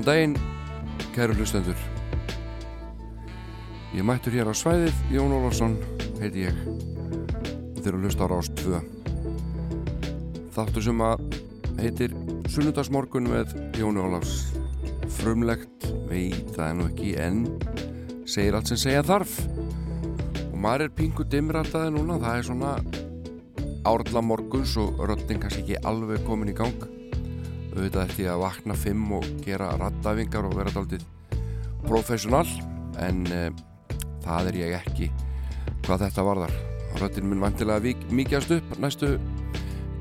Góðan daginn, kæru hlustendur. Ég mættur hér á svæðið, Jón Ólafsson heiti ég. Þeir eru hlusta á Rást 2. Þáttur sem að heitir Sunnundagsmorgun með Jóni Ólafs. Frumlegt, veit það nú ekki, en segir allt sem segja þarf. Og maður er pingu dimrataði núna, það er svona árla morguns og röttin kannski ekki alveg komin í gang auðvitað ég að vakna fimm og gera rattafingar og vera daldið professional en uh, það er ég ekki hvað þetta varðar. Röttin mun vantilega mikjast upp næstu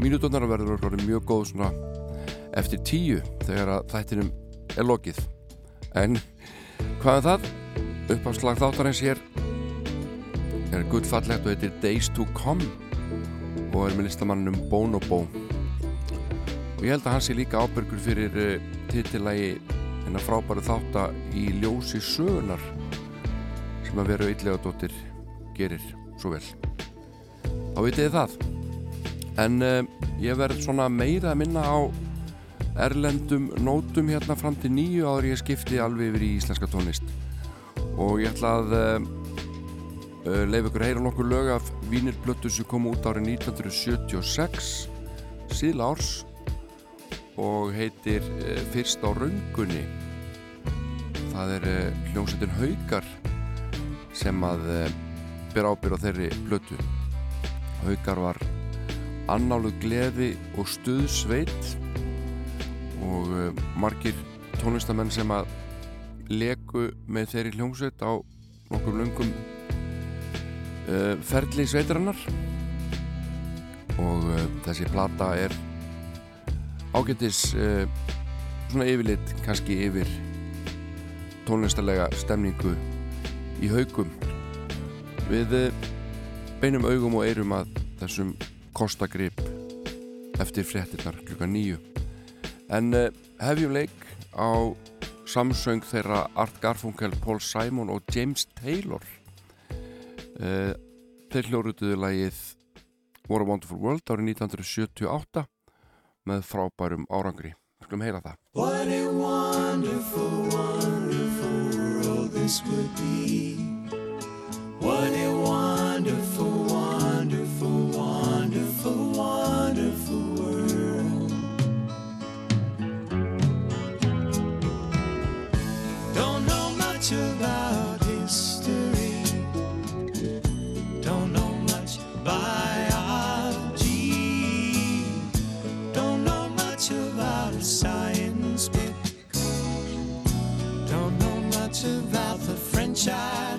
mínutunar og verður mjög góð svona eftir tíu þegar að þættinum er lokið. En hvað er það? uppáslag þáttarins hér er gullfallegt og er Days to Come og er með listamannum Bonobo og ég held að hans er líka ábyrgur fyrir uh, eh, titillagi hennar frábæru þáttar í ljósi sögunar sem að vera yllega dóttir gerir svo vel. Þá vitið þið það. En uh, ég verð svona meira að minna á erlendum nótum hérna fram til nýju áður ég skipti alveg yfir í íslenska tónlist. Og ég ætla að uh, leif ykkur heyra nokkur lög af Vínirblöttu sem kom út árið 1976 síðla árs og heitir uh, Fyrst á raungunni það er uh, hljómsveitin Haugar sem að uh, ber ábyrð á þeirri blötu Haugar var annálu gleði og stuðsveit og margir tónlistamenn sem að leku með þeirri hljómsveit á nokkur lungum ferli sveitarannar og þessi plata er ágættis uh, svona yfirleitt kannski yfir tónlistarlega stemningu í haugum við uh, beinum augum og eirum að þessum kostagrip eftir fréttinnar klukka nýju en uh, hefjum leik á samsöng þeirra Art Garfunkel, Paul Simon og James Taylor. Þeir hljóruðuðu lagið What a Wonderful World árið 1978 með frábærum árangri. Skulum heyra það. What a wonderful, wonderful world this would be What a wonderful, the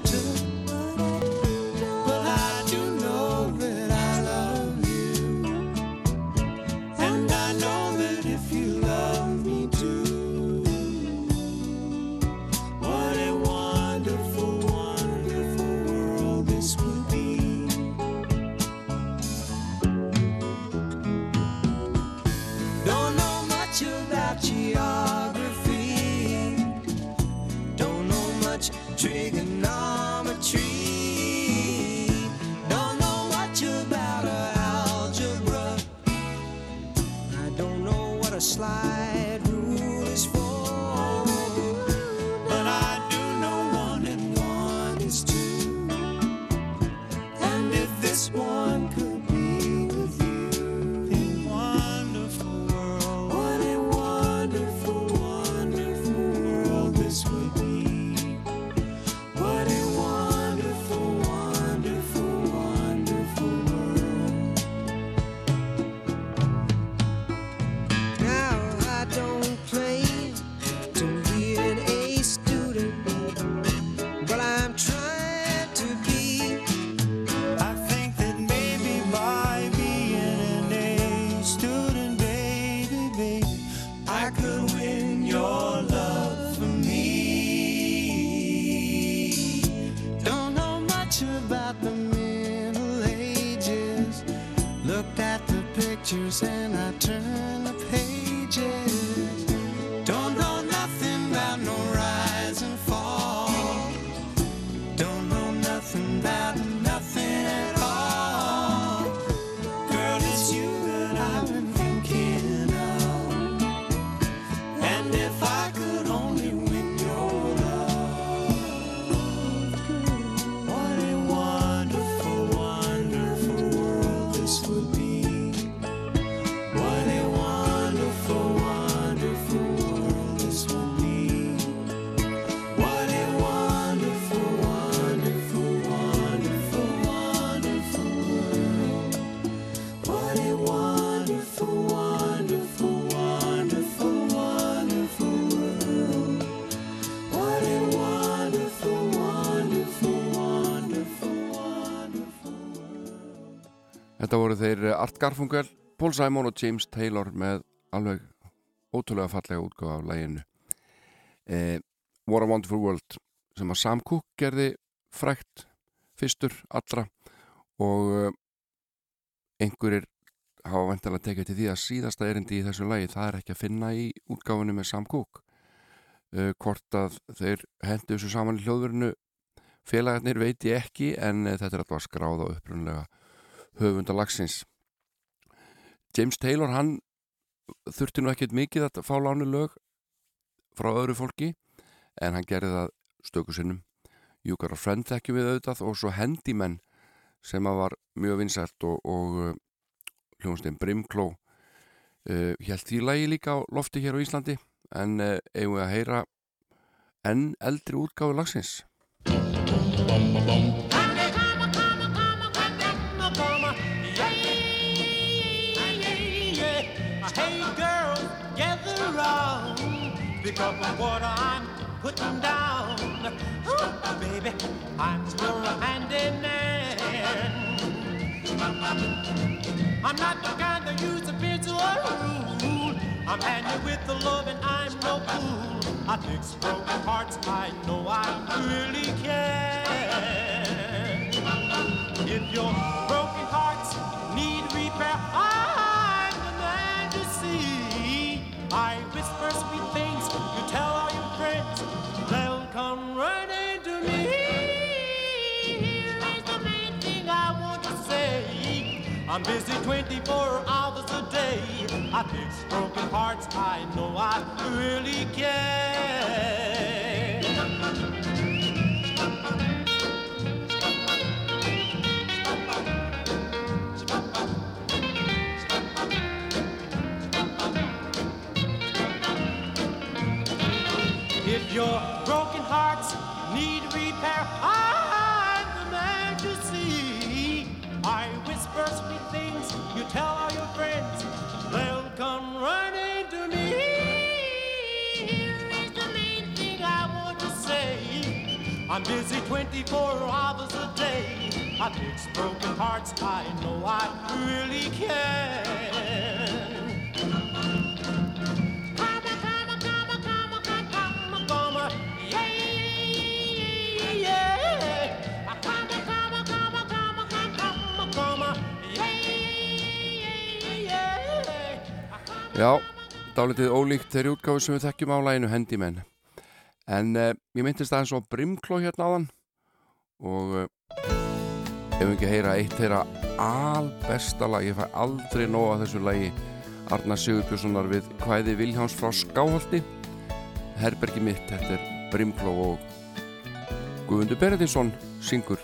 Þetta voru þeir Art Garfunkel, Paul Simon og James Taylor með alveg ótrúlega fallega útgáð af læginu eh, What a Wonderful World sem að Sam Cooke gerði frækt fyrstur allra og eh, einhverjir hafa vantilega tekið til því að síðasta erindi í þessu lægi það er ekki að finna í útgáfinu með Sam Cooke. Eh, hvort að þeir hendu þessu saman í hljóðverinu félagarnir veit ég ekki en eh, þetta er alltaf skráð á upprunlega höfundalagsins. James Taylor hann þurfti nú ekkert mikið að fá lánu lög frá öðru fólki en hann gerði það stöku sinnum. Got a Friend þekkjum við auðvitað og svo Handyman sem að var mjög vinsælt og, og uh, hljóðumstinn Brimkló uh, held því lagi líka á lofti hér á Íslandi en uh, eigum við að heyra enn eldri útgáðu lagsins. Bum bum bum pick up what I'm putting down. Ooh, baby, I'm still a handyman. I'm not the kind that use a bitch or rule. I'm handy with the love and I'm no fool. I fix broken hearts, I know I really can. If your broken hearts need repair, I'm the man to see. I whisper sweet things I'm busy 24 hours a day. I fix broken hearts, I know I really care. If you're hearts I'm busy 24 hours a day. I fix broken hearts, I know I really can. Já, dálitið ólíkt þeirri útgáfi sem við þekkjum á læginu Handyman en uh, ég myndist aðeins á Brimkló hérna á þann og uh, ef við ekki heyra eitt þeirra albesta lag, ég fæ aldrei nóga þessu lagi Arnar Sigurbjörnssonar við hvæði Viljáns frá Skáholti Herbergi mitt, þetta er Brimkló og Guðmundur Beredinsson syngur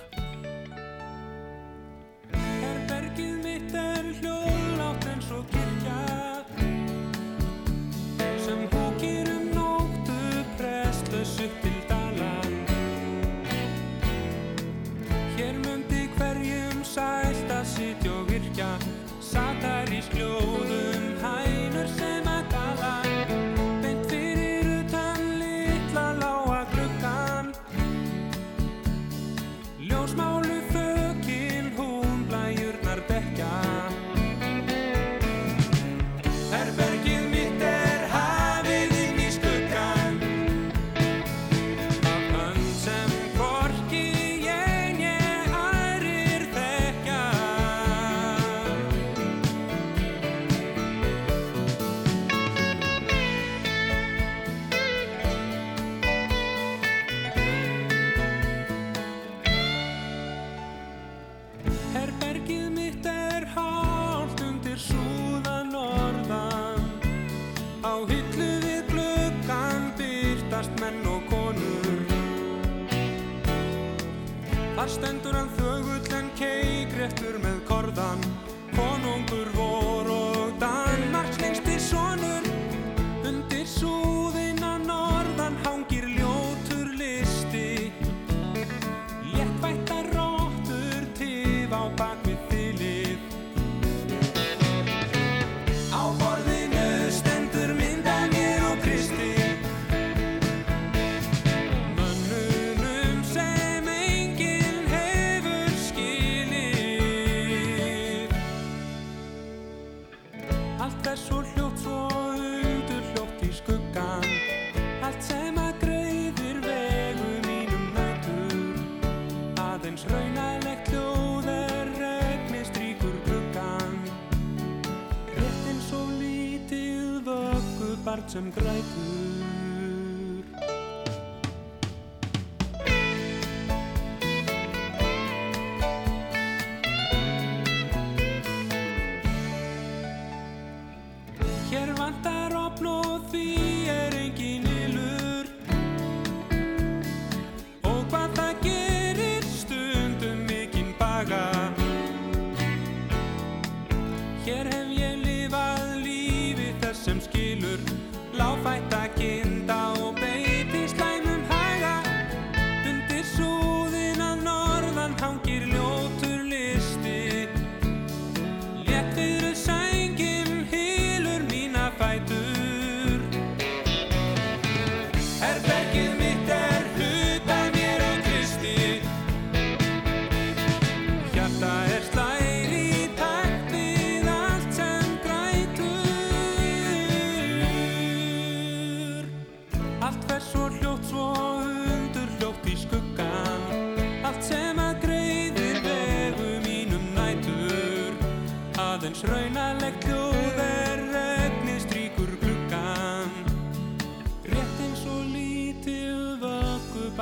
sem grætur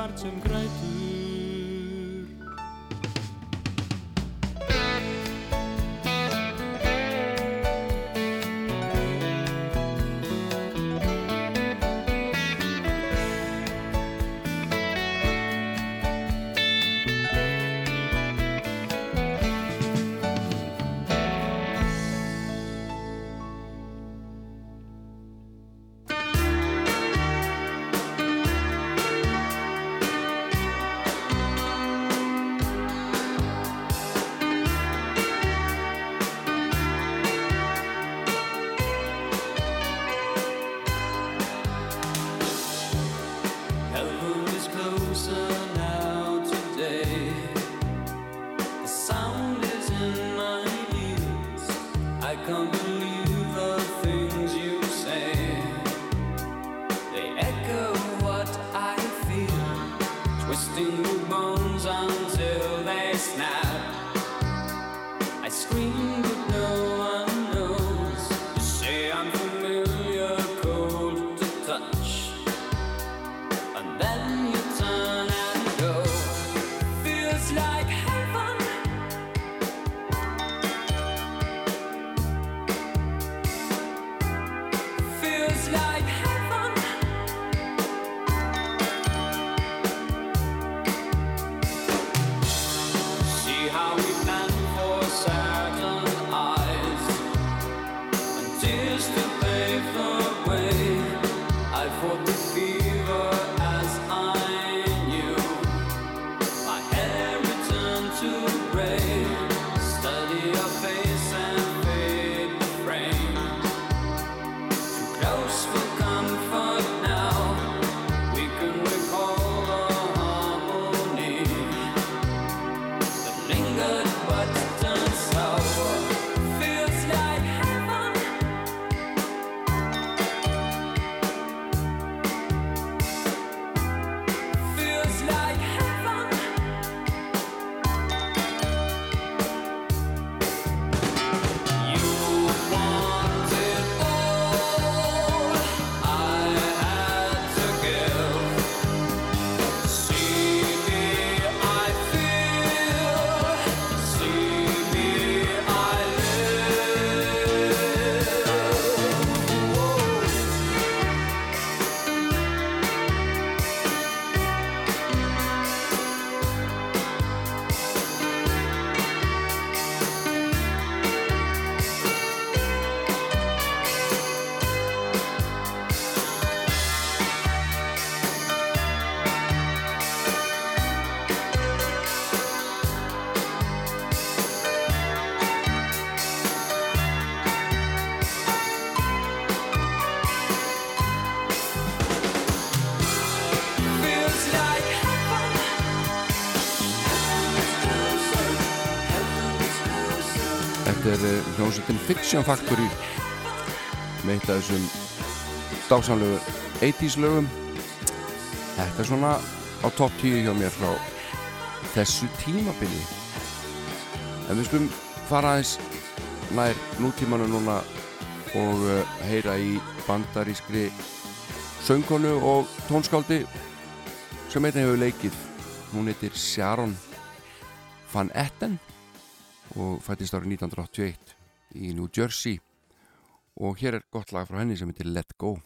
barn sem grætur. Eh, hljómsveitin Fiction Factory með eitt af þessum dásanlegu 80's lögum. Þetta er svona á topp 10 hjá mér frá þessu tímabili. En við skulum fara aðeins nær nútímanu núna og uh, heyra í bandarískri söngkonu og tónskáldi sem einnig hefur leikið. Hún heitir Sharon Van Etten og fættist árið 1981 í New Jersey. Og hér er gott lag frá henni sem heitir Let Go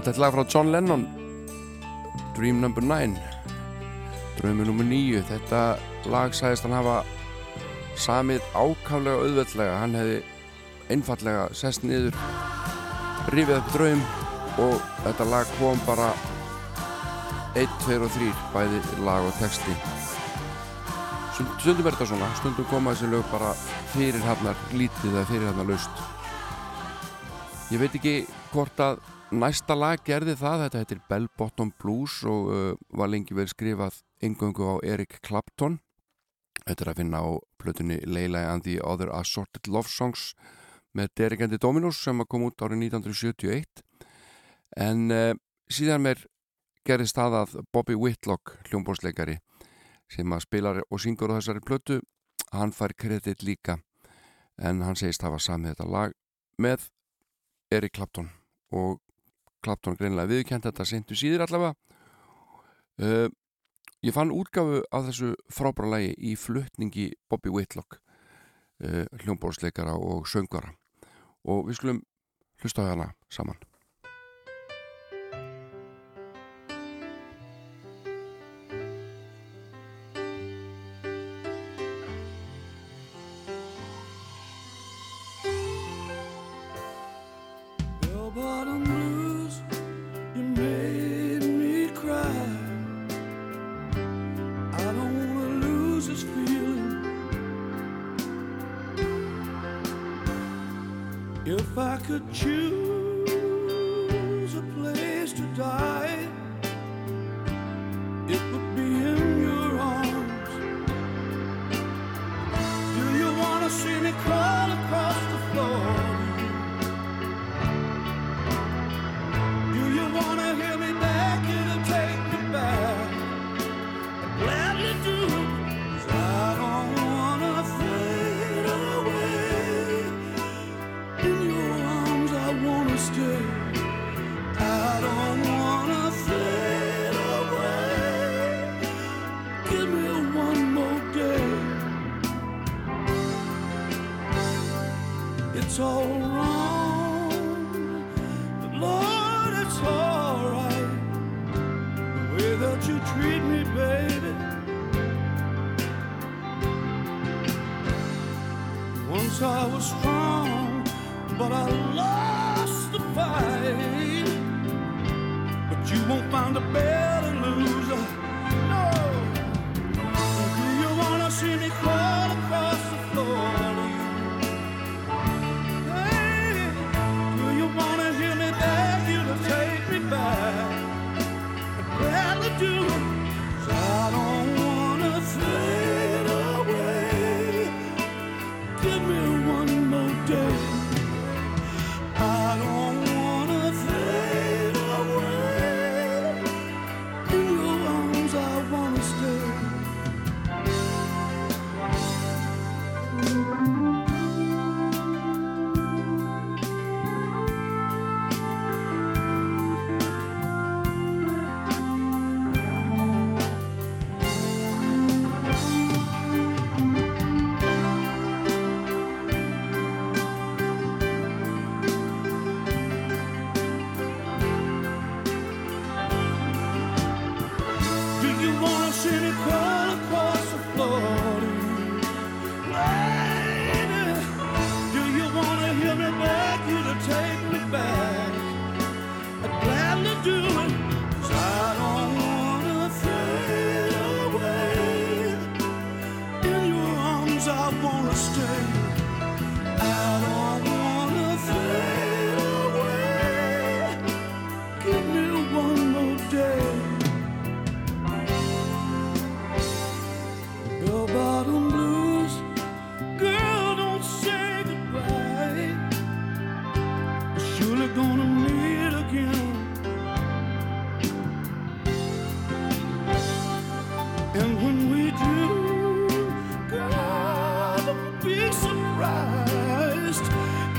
Fattet lag frá John Lennon. Dream No. 9 Drömi nr. 9 Þetta lag sæðist hann hafa samið ákaflega auðveldlega. Hann hefði einfallega sest niður rifið upp dröym og þetta lag kom bara 1, 2 og 3 bæði lag og texti. Stundum er þetta svona. Stundum koma þessi lög bara fyrir hannar lítið eða fyrir hannar laust. Ég veit ekki hvort að næsta lag gerði það þetta heitir Bell Bottom Blues og uh, var lengi vel skrifað yngöngu á Eric Clapton. Þetta er að finna á plötunni Leila and the Other Assorted Love Songs með Derek and the Dominos sem kom út árið 1971 en uh, síðan mér gerði staðað Bobby Whitlock hljómbórsleikari sem að spilar og syngur á þessari plötu hann fær kredit líka. En hann segist hafa samið þetta lag með Eric Clapton og Clapton greinlega viðkjent þetta sentu síður allavega. Uh, ég fann útgafu á þessu frábæra lagi í fluttningi Bobby Whitlock uh, hljómbórsleikara og söngvara. Og við skulum hlusta á hana saman if I could choose.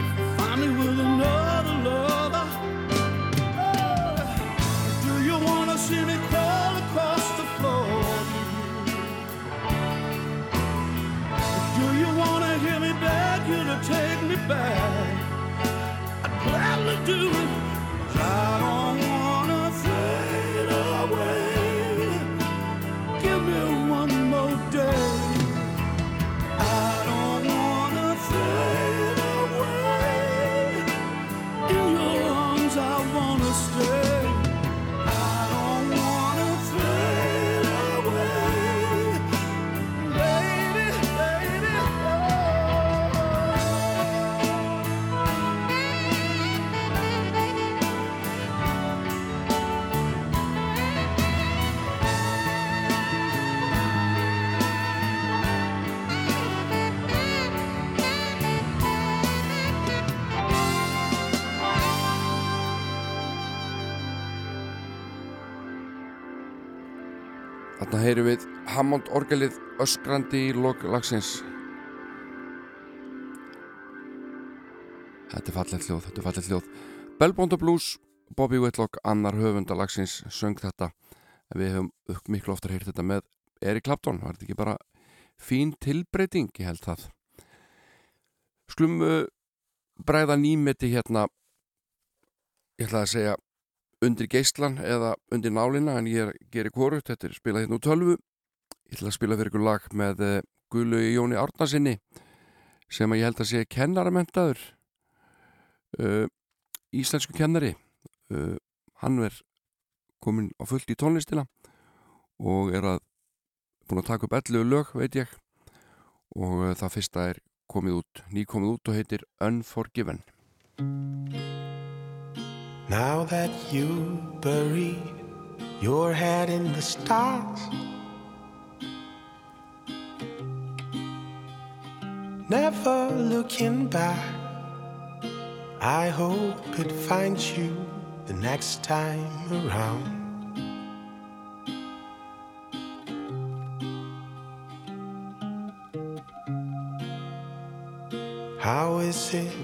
If you find me with another lover. Oh, do you wanna see me crawl across the floor? Do you wanna hear me beg you to take me back? I'd gladly do it. Þarna heyru við Hammond orgelið öskrandi í lok lagsins. Þetta er fallið hljóð, þetta er fallið hljóð. Bellbond Blues, Bobby Whitlock, annar höfunda lagsins, söng þetta. Við höfum miklu oftar heyrt þetta með Eric Clapton. Var þetta ekki bara fín tilbreyting, ég held það. Sklum uh, bræða nýmeti hérna, ég ætlaði að segja undir geistlan eða undir nálina en ég gerir korut, þetta er spilað hérna úr tölvu. Ég ætla að spila fyrir ykkur lag með uh, Guðlu Jóni Árnarsinni sem ég held að sé kennaramentaður uh, íslensku kennari. Uh, hann er komin á fullt í tónlistina og er að búin að taka upp 11 lög veit ég. Og það fyrsta er komið út, ný komið út og heitir Unforgiven Now that you buried your head in the stars, never looking back, I hope it finds you the next time around. How is it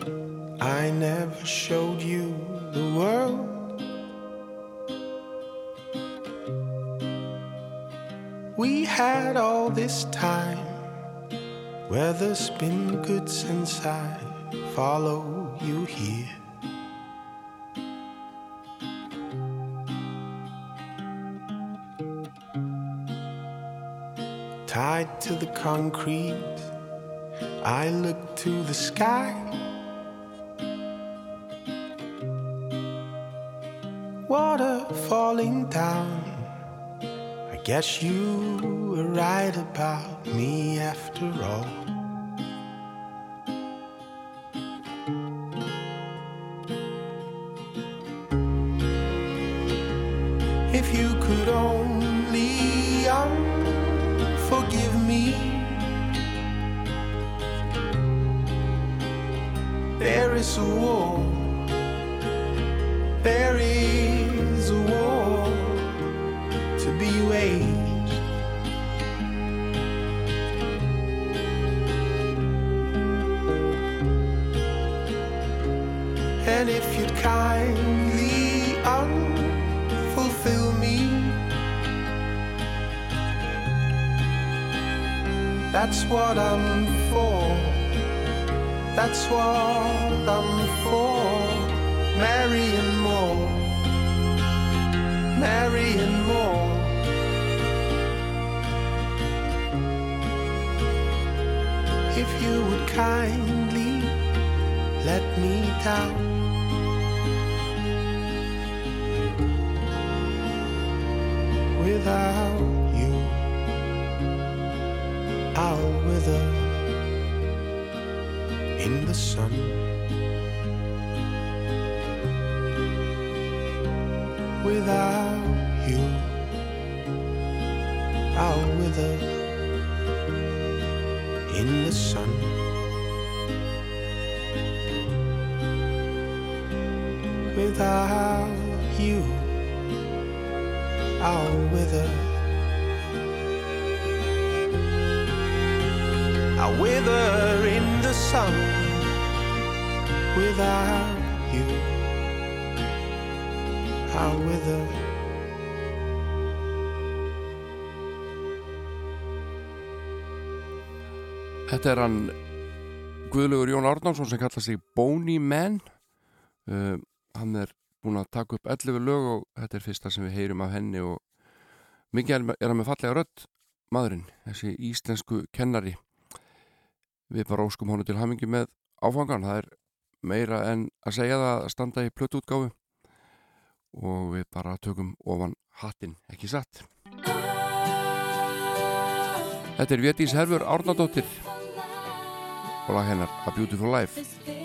I never showed you the world. We had all this time, weather's been good since I follow you here. Tied to the concrete, I look to the sky. Falling down. I guess you were right about me after all. If you could only um, forgive me, there is a war. That's what I'm for. That's what I'm for. Marrying more, marrying more. If you would kindly let me down. Without wither in the sun. without you. I'll wither in the sun. Without you, I'll wither. Wither in the sun without you. I'll wither. Þetta er hann Guðlugur Jón Árnánsson sem kalla sig Boney Man uh, hann er búin að taka upp 11 lög og þetta er fyrsta sem við heyrum af henni og mikið er, er hann með fallega rödd maðurinn, þessi íslensku kennari við bara óskum hónu til hamingi með áfangan það er meira en að segja það að standa í plötuútgáfu. Og við bara tökum ofan hattin, ekki satt? Þetta er Vétís Herfur Árnadóttir. Og lag hennar A Beautiful Life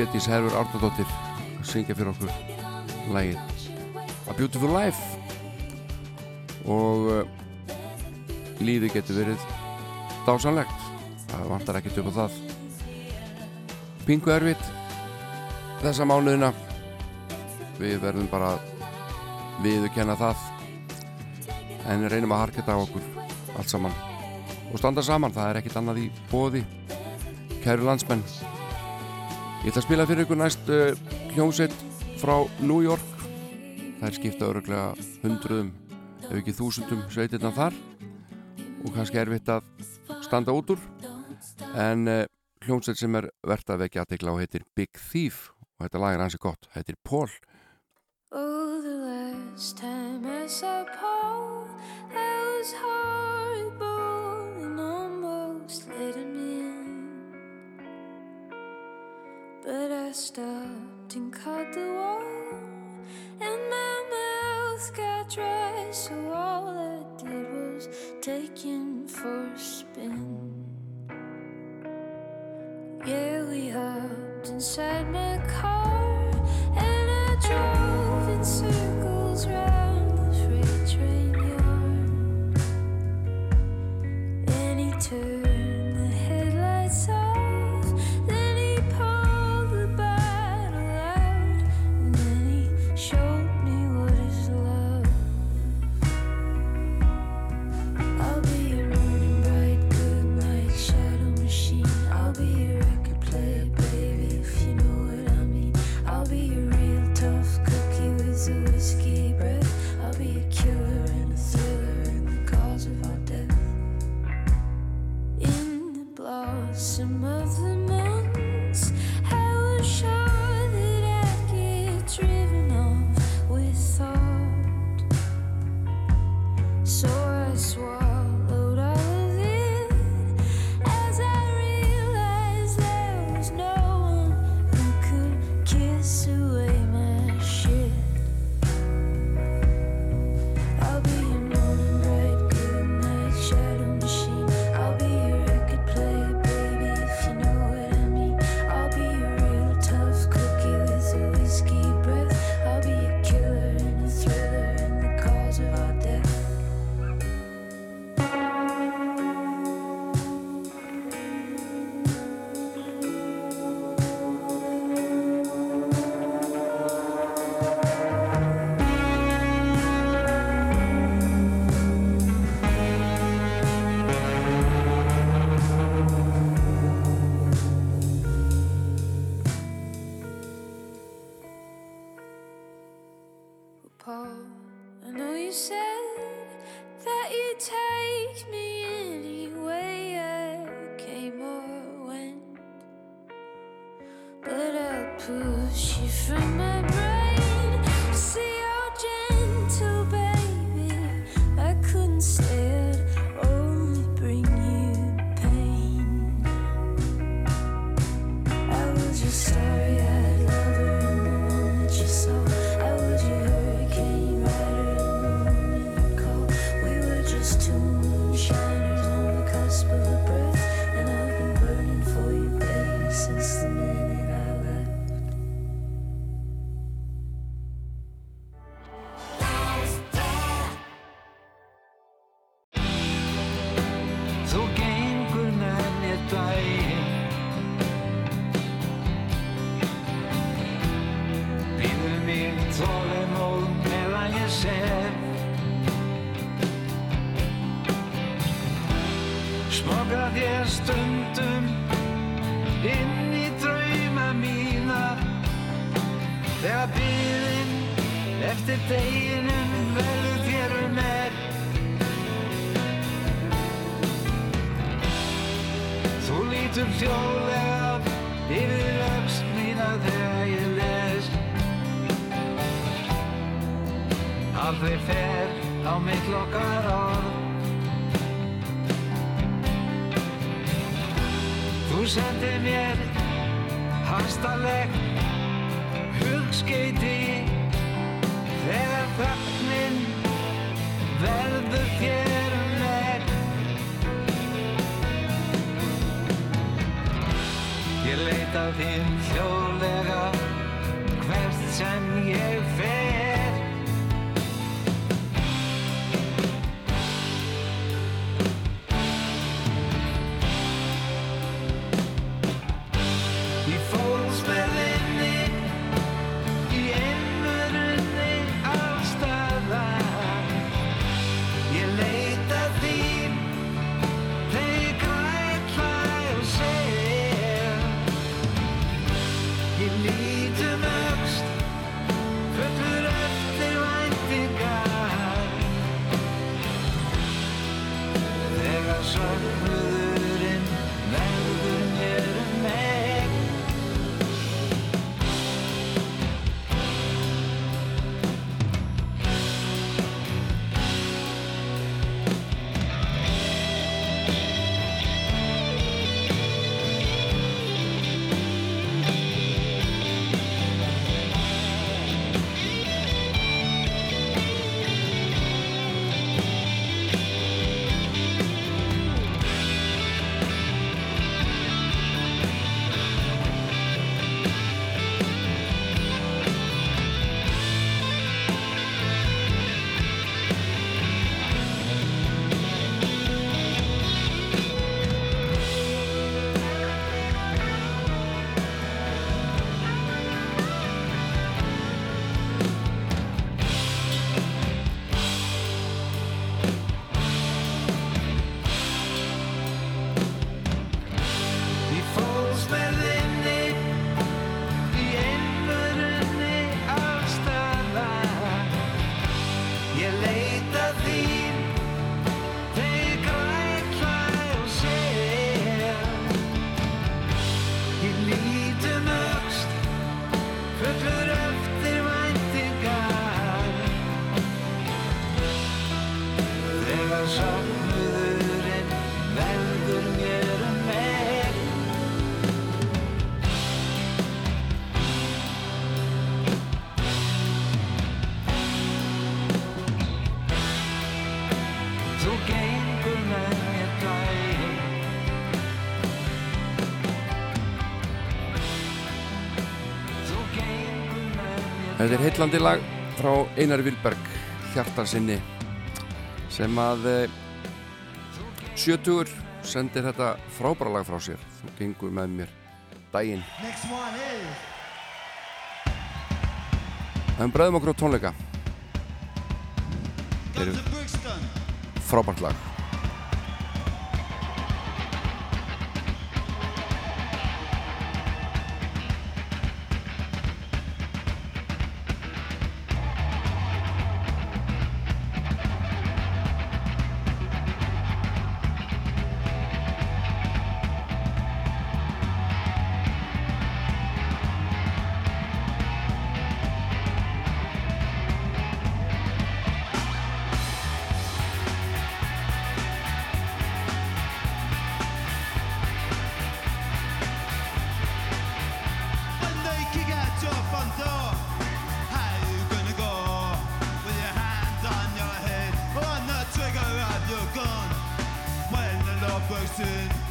Vétís Herfur Árnadóttir að syngja fyrir okkur lægið A Beautiful Life. Og uh, lífið getur verið dásanlegt það vantar ekkert upp á það. Pingu erfitt þessa mánuðina. Við verðum bara viðurkenna það. En reynum að harketa á okkur allt saman. Og standa saman, það er ekkit annað í bóði kæru landsmenn ég ætla að spila fyrir ykkur næst uh, hljómsveit frá New York. Það er skipta öruglega hundruðum ef ekki þúsundum sveitirna þar. Og kannski erfitt að standa út úr. En uh, hljómsveit sem er verðt að vekja aðtegla og heitir Big Thief. Og þetta lag er hansi gott, heitir Paul. Oh, the last time I saw Paul, I was horrible and almost let him But I stopped and caught the wall, and my mouth got dry, so all I did was take him for a spin. Yeah, we hopped inside my car and I drove in circles round the freight train yard. And he turned Þetta er heitlandi lag frá Einar Vilberg hjartarsinni sem að eh, sjötugur sendir þetta frábæra lag frá sér. Þú gengur með mér daginn. Það er bræðum okkur á tónleika. Þetta er frábært lag. person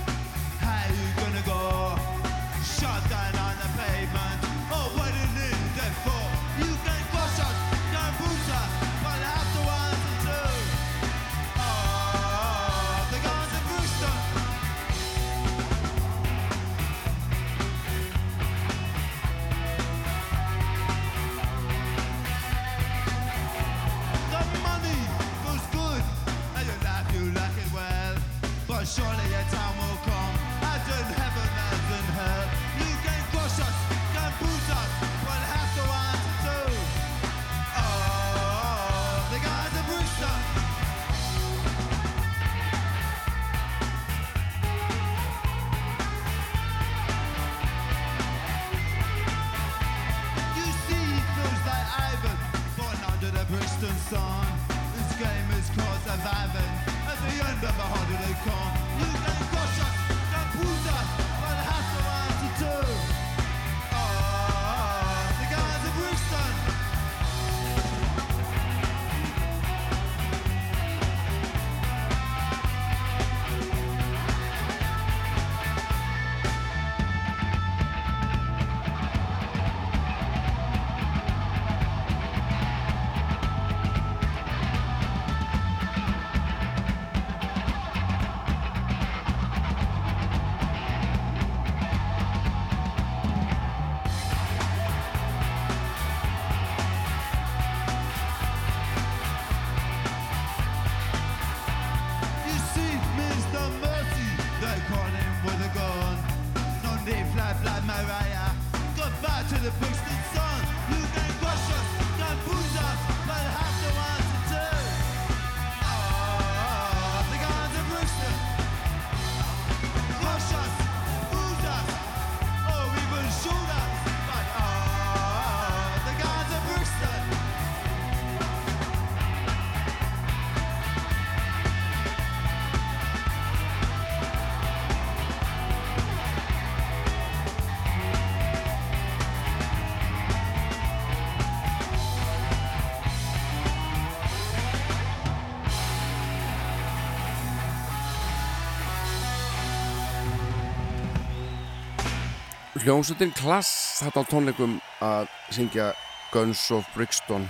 Hljómsveitin Klass þetta á tónleikum að syngja Guns of Brixton.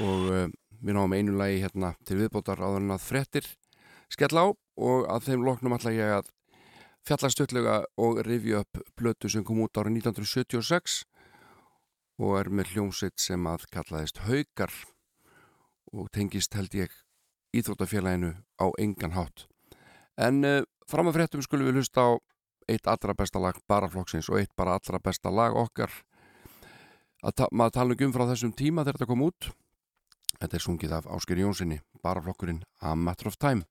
Og uh, við náum einu lagi hérna til viðbótar áður en að frettir skell á og að þeim loknum ætla ég að fjalla stöldlega og rifja upp blötu sem kom út árið 1976 og er með hljómsveit sem að kallaðist Haukar og tengist held ég Íþróttafélaginu á engan hátt. En uh, fram að frettum skulum við hlusta á eitt allra besta lag baraflokksins og eitt bara allra besta lag okkar. Að ta maður tala um frá þessum tíma þegar þetta kom út. Þetta er sungið af Ásker Jónssoni baraflokkurinn A Matter of Time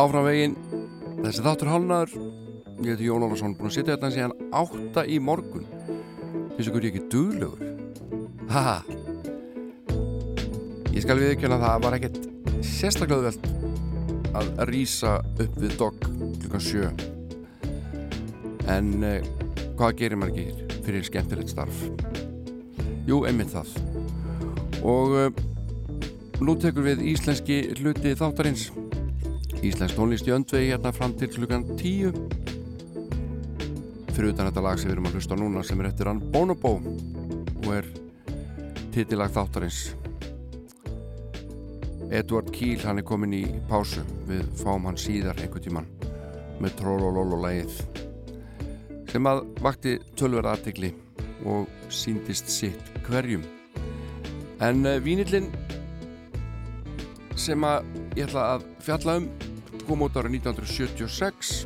áfram veginn. Þessi þáttur hálnaður ég heiti Jón Ólarsson búin að sitja þetta síðan átta í morgun. Ykkur ég ekki duglegur? Haha. Ég skal við ekki að það var ekkert sérstaklega veld að rýsa upp við dogg klukkan sjö. En eh, hvað gerir maður ekki fyrir skemmtilegt starf? Jú, einmitt það. Og uh, nú tekur við íslenski hluti þáttarins Íslensk tónlist í öndvegi hérna fram til klukkan 10 fyrir utan þetta lag sem við erum að hlusta núna sem er eftir hann Bonobo og er titillag þáttarins. Edward Kiel hann er komin í pásu. Við fáum hann síðar einhvern tíman með Trollololo lagið sem að vakti tölverða aðtegli og síndist sitt hverjum. En uh, vínillin sem að ég ætla að fjalla um kom út árið 1976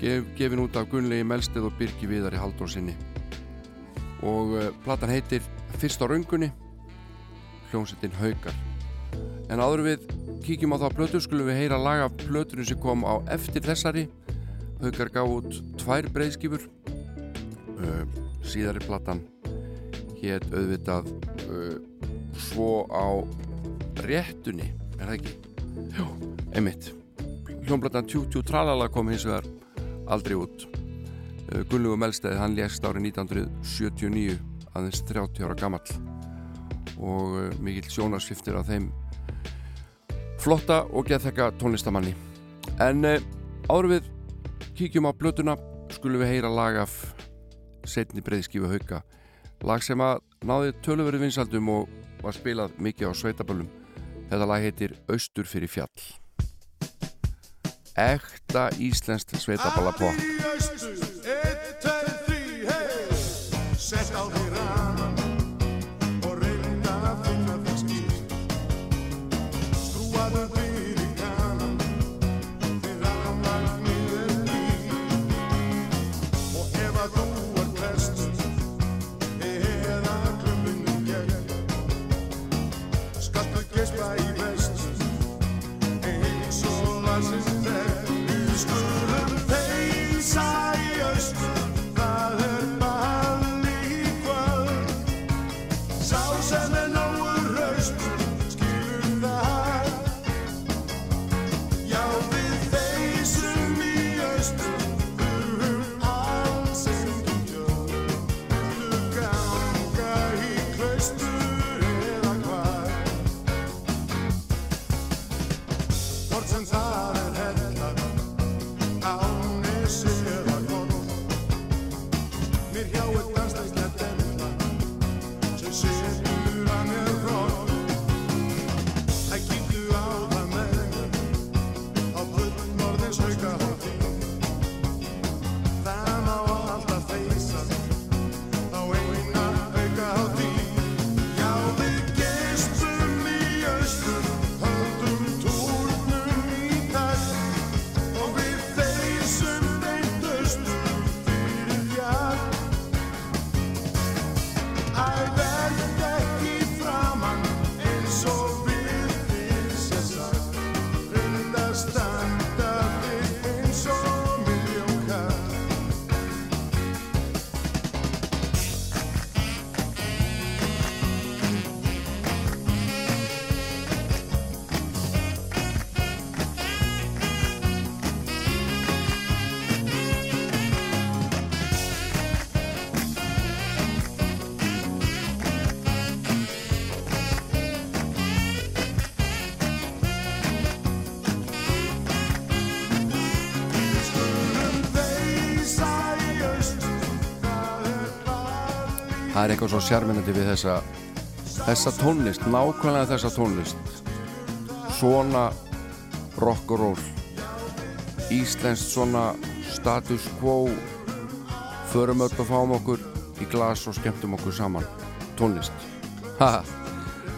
gef, gefin út af Gunnlegi Melsteð og Birgi Viðar í Haldónsinni og uh, platan heitir Fyrst á raungunni hljómsettin Haugar en áður við kíkjum á það plötu skulum við heyra laga plötunum sem kom á eftir þessari. Haugar gaf út tvær breyðskifur uh, síðari platan hétt auðvitað uh, svo á réttunni, er það ekki? Já, einmitt hljómblatan Tjú Tjú Tralala kom hins vegar aldrei út. Uh, Gunnlegu Melstæði, hann lést árið 1979 aðeins 30 ára gamall. Og uh, mikill sjónarsviftir af þeim flotta og geðþekka tónlistamanni en uh, áður við kíkjum á blötuna skulum við heyra lag af setni breyðskifu hauka. Lag sem að náði töluverið vinsaldum og var spilað mikið á sveitaböllum. Þetta lag heitir Austur fyrir fjall ekta íslenskt sveitaballa pop það er eitthvað svo sjarminandi við þessa þessa tónlist, nákvæmlega þessa tónlist. Svona rock og roll íslenskt svona status quo förum öll og fáum okkur í glas og skemmtum okkur saman. Tónlist. Haha.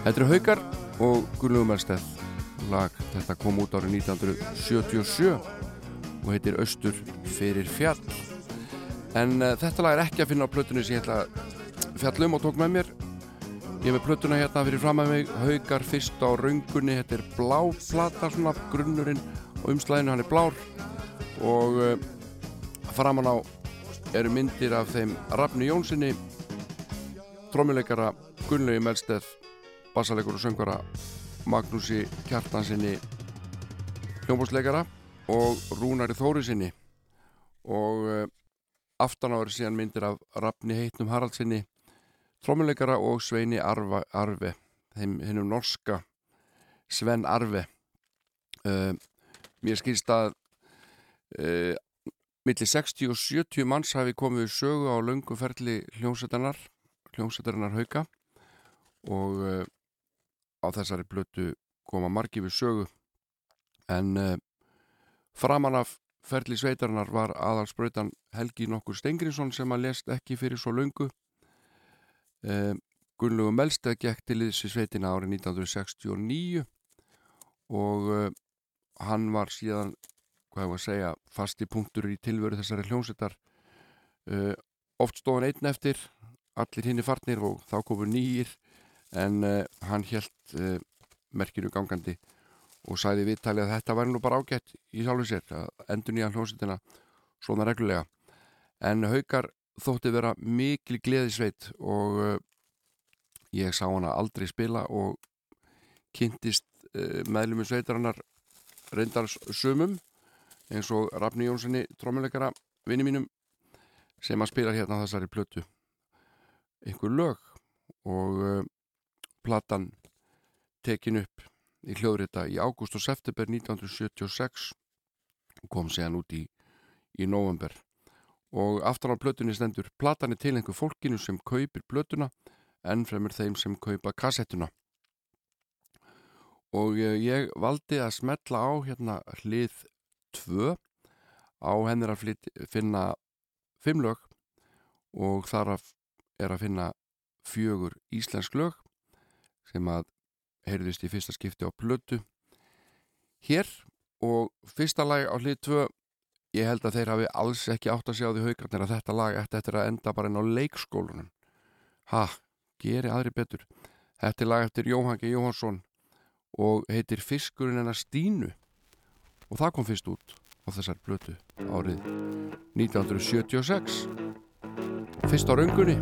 þetta eru Haukar og Gunnlaugumelsteð lag þetta kom út árið 1977 og heitir Austur fyrir fjall. En uh, þetta lag er ekki að finna á plötunni sem ég ætla að fjalla um og tók með mér. Ég er með plötuna hérna fyrir fram að mig Haukar fyrst á raungunni þetta er blá plata svona grunnurinn og umslæðinu hann er blár. Og uh, framan á eru myndir af þeim Rafni Jónssoni trómuleikara Gunnlaugi Melsteð bassalegur og söngara Magnúsi Kjartansinni hljómbúsleikara og Rúnari Þórisinni og uh, aftan á eru síðan myndir af Rafni Heitnum Haraldsinni trommuleikara og Sveini Arva, Arve hennum norska Sven Arve. Uh, mér skilst að uh, milli 60 og 70 manns hafi komið sögu á löngu ferli hljómsættanar hljómsættarinnar hauka og uh, á þessari blötu koma margi við sögu. En framan af ferli sveitarinnar var aðalsbrautan Helgi nokkur Stengrinsson sem að lest ekki fyrir svo löngu uh, Gunnlegu Melsteg gekk til þessi sveitina árið 1969 og uh, hann var síðan hvað ég var að segja, fasti punktur í tilveru þessari hljómsveitar. Uh, oft stóðan einn eftir allir hinn farnir og þá komu nýjir en uh, hann held uh, merkinu gangandi og sæði viðtalið að þetta væri nú bara ágætt í sjálfu sér endur nýja hljómsveitina svona reglulega. En haukar þótti vera mikil gleðisveit og uh, ég sá hana aldrei spila og kynntist uh, meðlumum sveitarinnar reyndar sumum eins og Rafni Jónssoni trómuleikara vinni mínum sem að spila hérna á þessari plötu. Einhver lög og uh, platan tekin upp í hljóðrita í ágúst og september 1976 og kom séðan út í, í november og aftan á plötunni stendur platan er til einhver fólkinu sem kaupir plötuna en fremur þeim sem kaupa kassettuna. Og ég, ég valdi að smetla á hérna hlið 2 á hennir að finna fimm lög og þar er að finna fjögur íslensk lög sem að heyrðist í fyrsta skipti á plötu. Hér og fyrsta lag á hlið 2 ég held að þeir hafi alls ekki átt að sjá því haugarnir að þetta lag ætti eftir að enda bara inn á leikskólunum ha, geri aðri betur. Þetta er lag eftir Jóhann G. Jóhansson og heitir Fiskurinn hennar Stínu. Og það kom fyrst út á þessar blötu árið 1976 fyrst á raungunni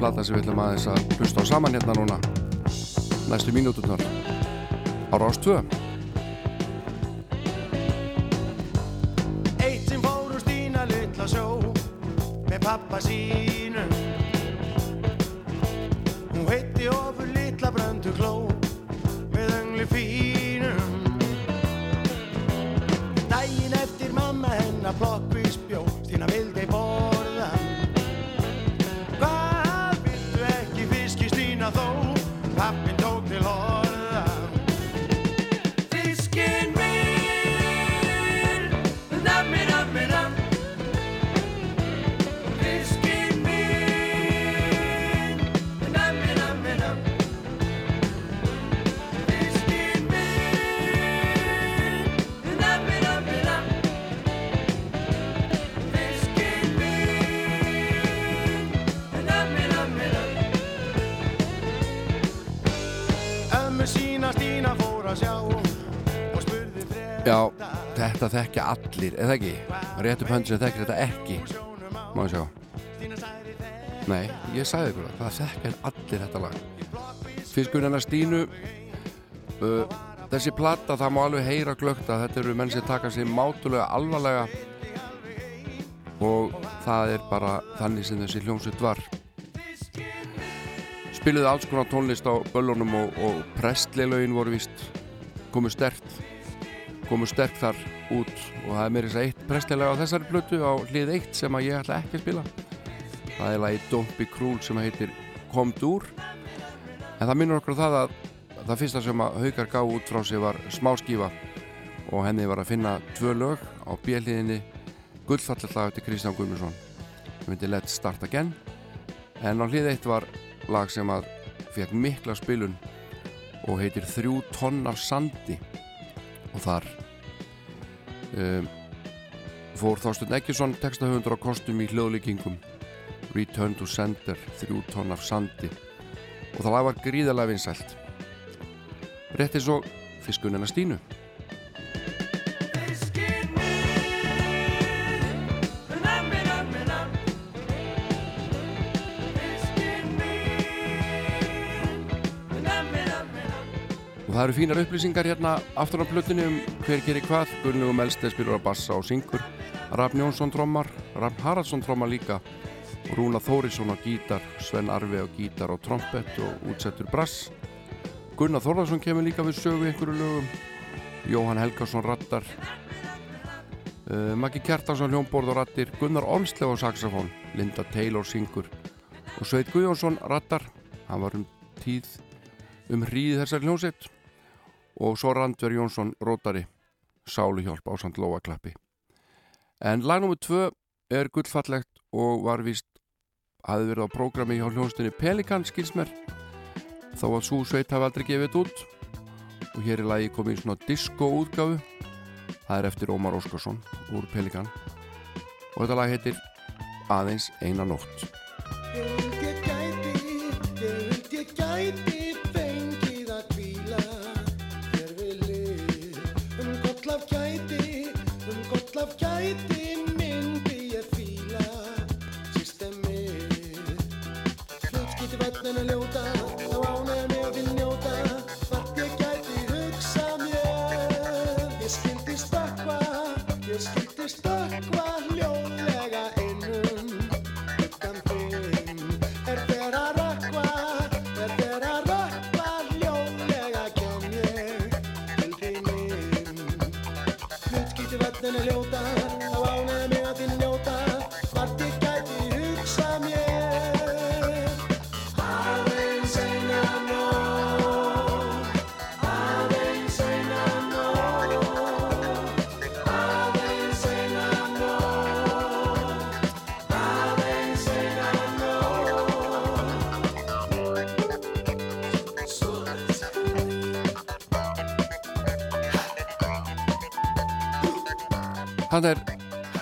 plata sem við ætlum aðeins að hlusta á saman hérna núna. Næstu mínúturnar á Rás pappa sínum. Hún heitti ofur litla bröndu kló Já, þetta þekkja allir, eða ekki? Réttu pöndu sem þekkja þetta ekki. Má ég sjá? Nei, ég sagði ykkur það, það þekkja allir þetta lag. Fiskurinn hennar Stínu uh, Þessi plata, það má alveg heyra glögt að þetta eru menn sem taka sig mátulega alvarlega. Og það er bara þannig sem þessi hljómsveit var. Spiluðu alls konar tónlist á böllunum og, og prestleilögin voru víst komu stert komu sterk þar út og það er mér þess að eitt prestlega á þessari plötu á hlið eitt sem að ég ætla ekki að spila. Það er lagi Don't Be Cruel sem heitir Komd úr. En það minnur okkur það að það fyrsta sem að Haukar gá út frá sig var smáskífa og henni var að finna tvö lög á bjelliðinni gullfallallag eftir Kristján Guðmundsson. Sem heitir Let's Start Again. En á hlið eitt var lag sem að fekk mikla spilun og heitir Þrjú tonn af sandi. Og þar um, fór Þorstein Eggesson textahöfundur á kostum í hljóðlíkingum. Return to Sender þrjú tonn af sandi. Og það var gríðarlega vinsælt. Rétt eins og fiskunina Stínu það eru fínar upplýsingar hérna aftur á plötunni um hver gerir hvað Gunnlegu Melsteð spilur á bassa og syngur Rafn Jónsson trommar, Rafn Haraldsson trommar líka Rúna Þórisson á gítar, Sven Arvi á gítar og trompett og útsettur brass. Gunnar Þórðarsson kemur líka við sögu einhverju lögum. Jóhann Helgarsson rattar. Uh, Maggi Kjartansson hljómborð og rattir. Gunnar Ormslev á saxofón. Linda Taylor syngur. Og Sveit Guðjónsson rattar. Hann var um tíð um hríð þessar hljómsett. Og svo Randver Jónsson rótari. Sáluhjálp á samt Lóaklappi. En lag nr. 2 er gullfallegt og var vist hafi verið á prógrami hjá hljónstunni Pelikan skilsmer þó að svo sveit hafi aldrei gefið þetta út og hér er lagi komið í svona disco útgáfu það er eftir Ómar Óskarsson úr Pelikan og þetta lag heitir Aðeins eina nótt Ég vildi ég gæti, ég vildi ég gæti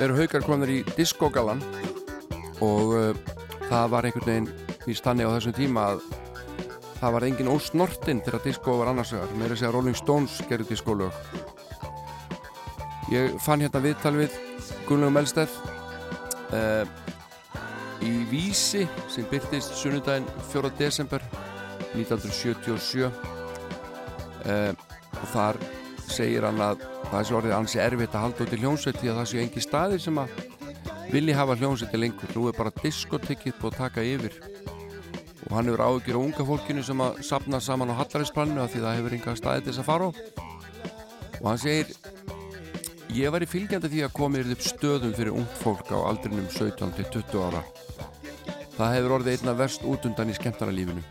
eru haukar komnir í diskogalan og uh, það var einhvern veginn í stanni á þessum tíma að það var engin ósnortinn þegar disko var annars vegar meira segja Rolling Stones gerði diskolög ég fann hérna viðtal við Gunnlaug Melsteð uh, í Vísi sem byrtist sunnudaginn 4. desember 1977 uh, og þar segir hann að það sé orðið ansi erfitt að halda út í hljómsveit því að það sé engi staðir sem að vilji hafa hljómsveiti lengur. Nú er bara diskotekið búið að taka yfir. Og hann hefur áhyggjur á unga fólkinu sem að sapna saman á Hallarinsplaninu af því það hefur enga staði til þess að fara á. Og hann segir ég var í fylgjandi því að komið upp stöðum fyrir ungt fólk á aldrinum 17 til 20 ára. Það hefur orðið einna verst út undan í skemmtaralífinu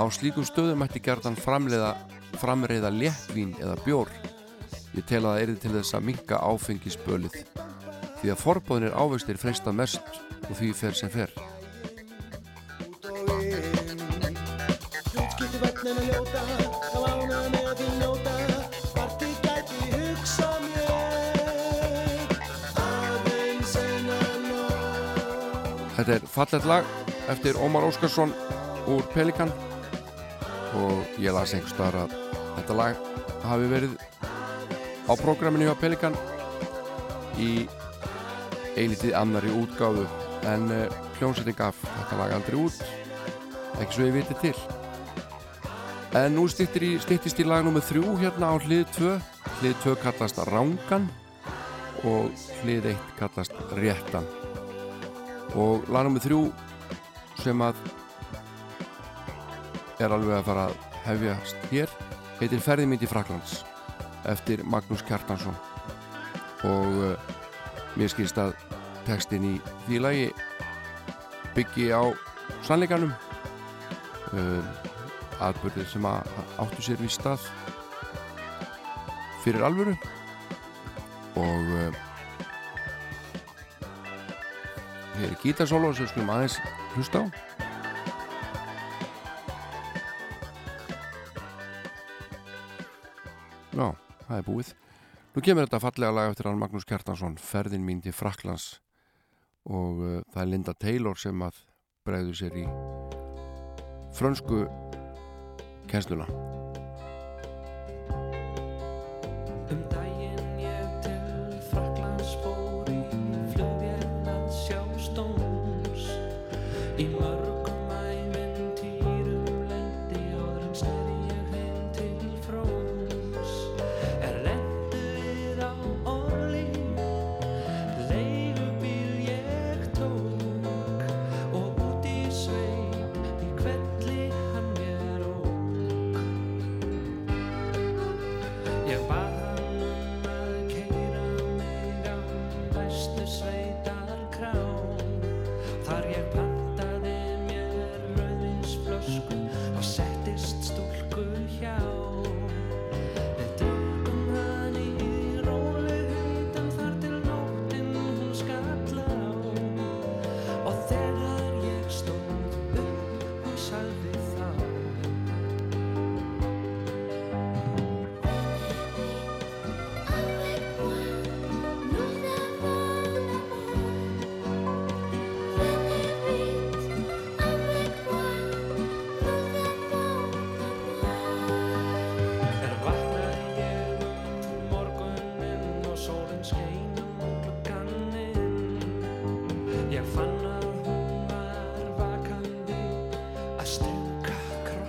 á slíkum stöðum mætti gerðan framleiða framreiða léttvín eða bjór ég tel að það er til þess að minka áfengisbölið því að forbóðinir ávextir freista mest og því fer sem fer. Þetta er fallet lag eftir Ómar Óskarsson úr Pelikan og ég las einhvers staðar að þetta lag hafi verið á prógraminu hjá Pelikan í eilitið annari útgáfu en uh, hljómsetting gaf þetta lag aldrei út. Ekki svo ég viti til. En nú í, styttist í lag nummið þrjú hérna á hlið 2 hlið 2 kallast Rángan og hlið 1 kallast Réttan. Og lag nummið þrjú sem að er alveg að fara að hefjast hér heitir Ferðimynd í Fraklands eftir Magnús Kjartansson. Og uh, mér skilst að textin í því lagi byggi á sannleikanum. Uh, atbyrðir sem að áttu sér við stað fyrir alvöru. Og uh, hér er gítarsólo sem skulum aðeins hlusta á það er búið. Nú kemur þetta fallega lag eftir hann Magnús Kjartansson, Ferðin mín til Fraklands og uh, það er Linda Taylor sem að bregður sér í frönsku kennsluna.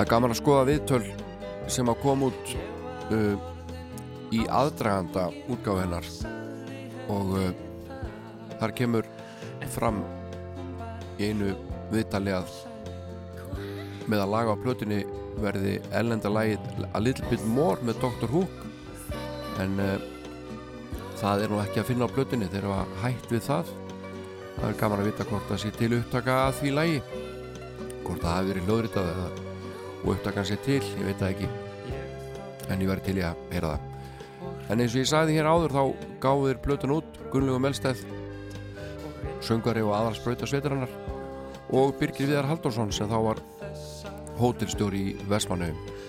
Það er gaman að skoða viðtöl sem að koma út uh, í aðdraganda útgáfu hennar og uh, þar kemur fram í einu viðtali að með að laga á plötunni verði ellenda lagið A Little Bit More með Dr. Hook en uh, það er nú ekki að finna á plötunni þeir eru að hætt við það það er gaman að vita hvort það sé til upptaka að því lagi hvort það hafi verið hljóðritað eða og upptakan sé til, ég veit það ekki. En ég verði til ég að heyra það. En eins og ég sagði hér áður þá gáðu þeir plötun út Gunnlegu Melsteð söngari og aðalsbrauta sveitarannar og Birgir Viðar Halldórsson sem þá var hótelstjóri í Vestmannaugum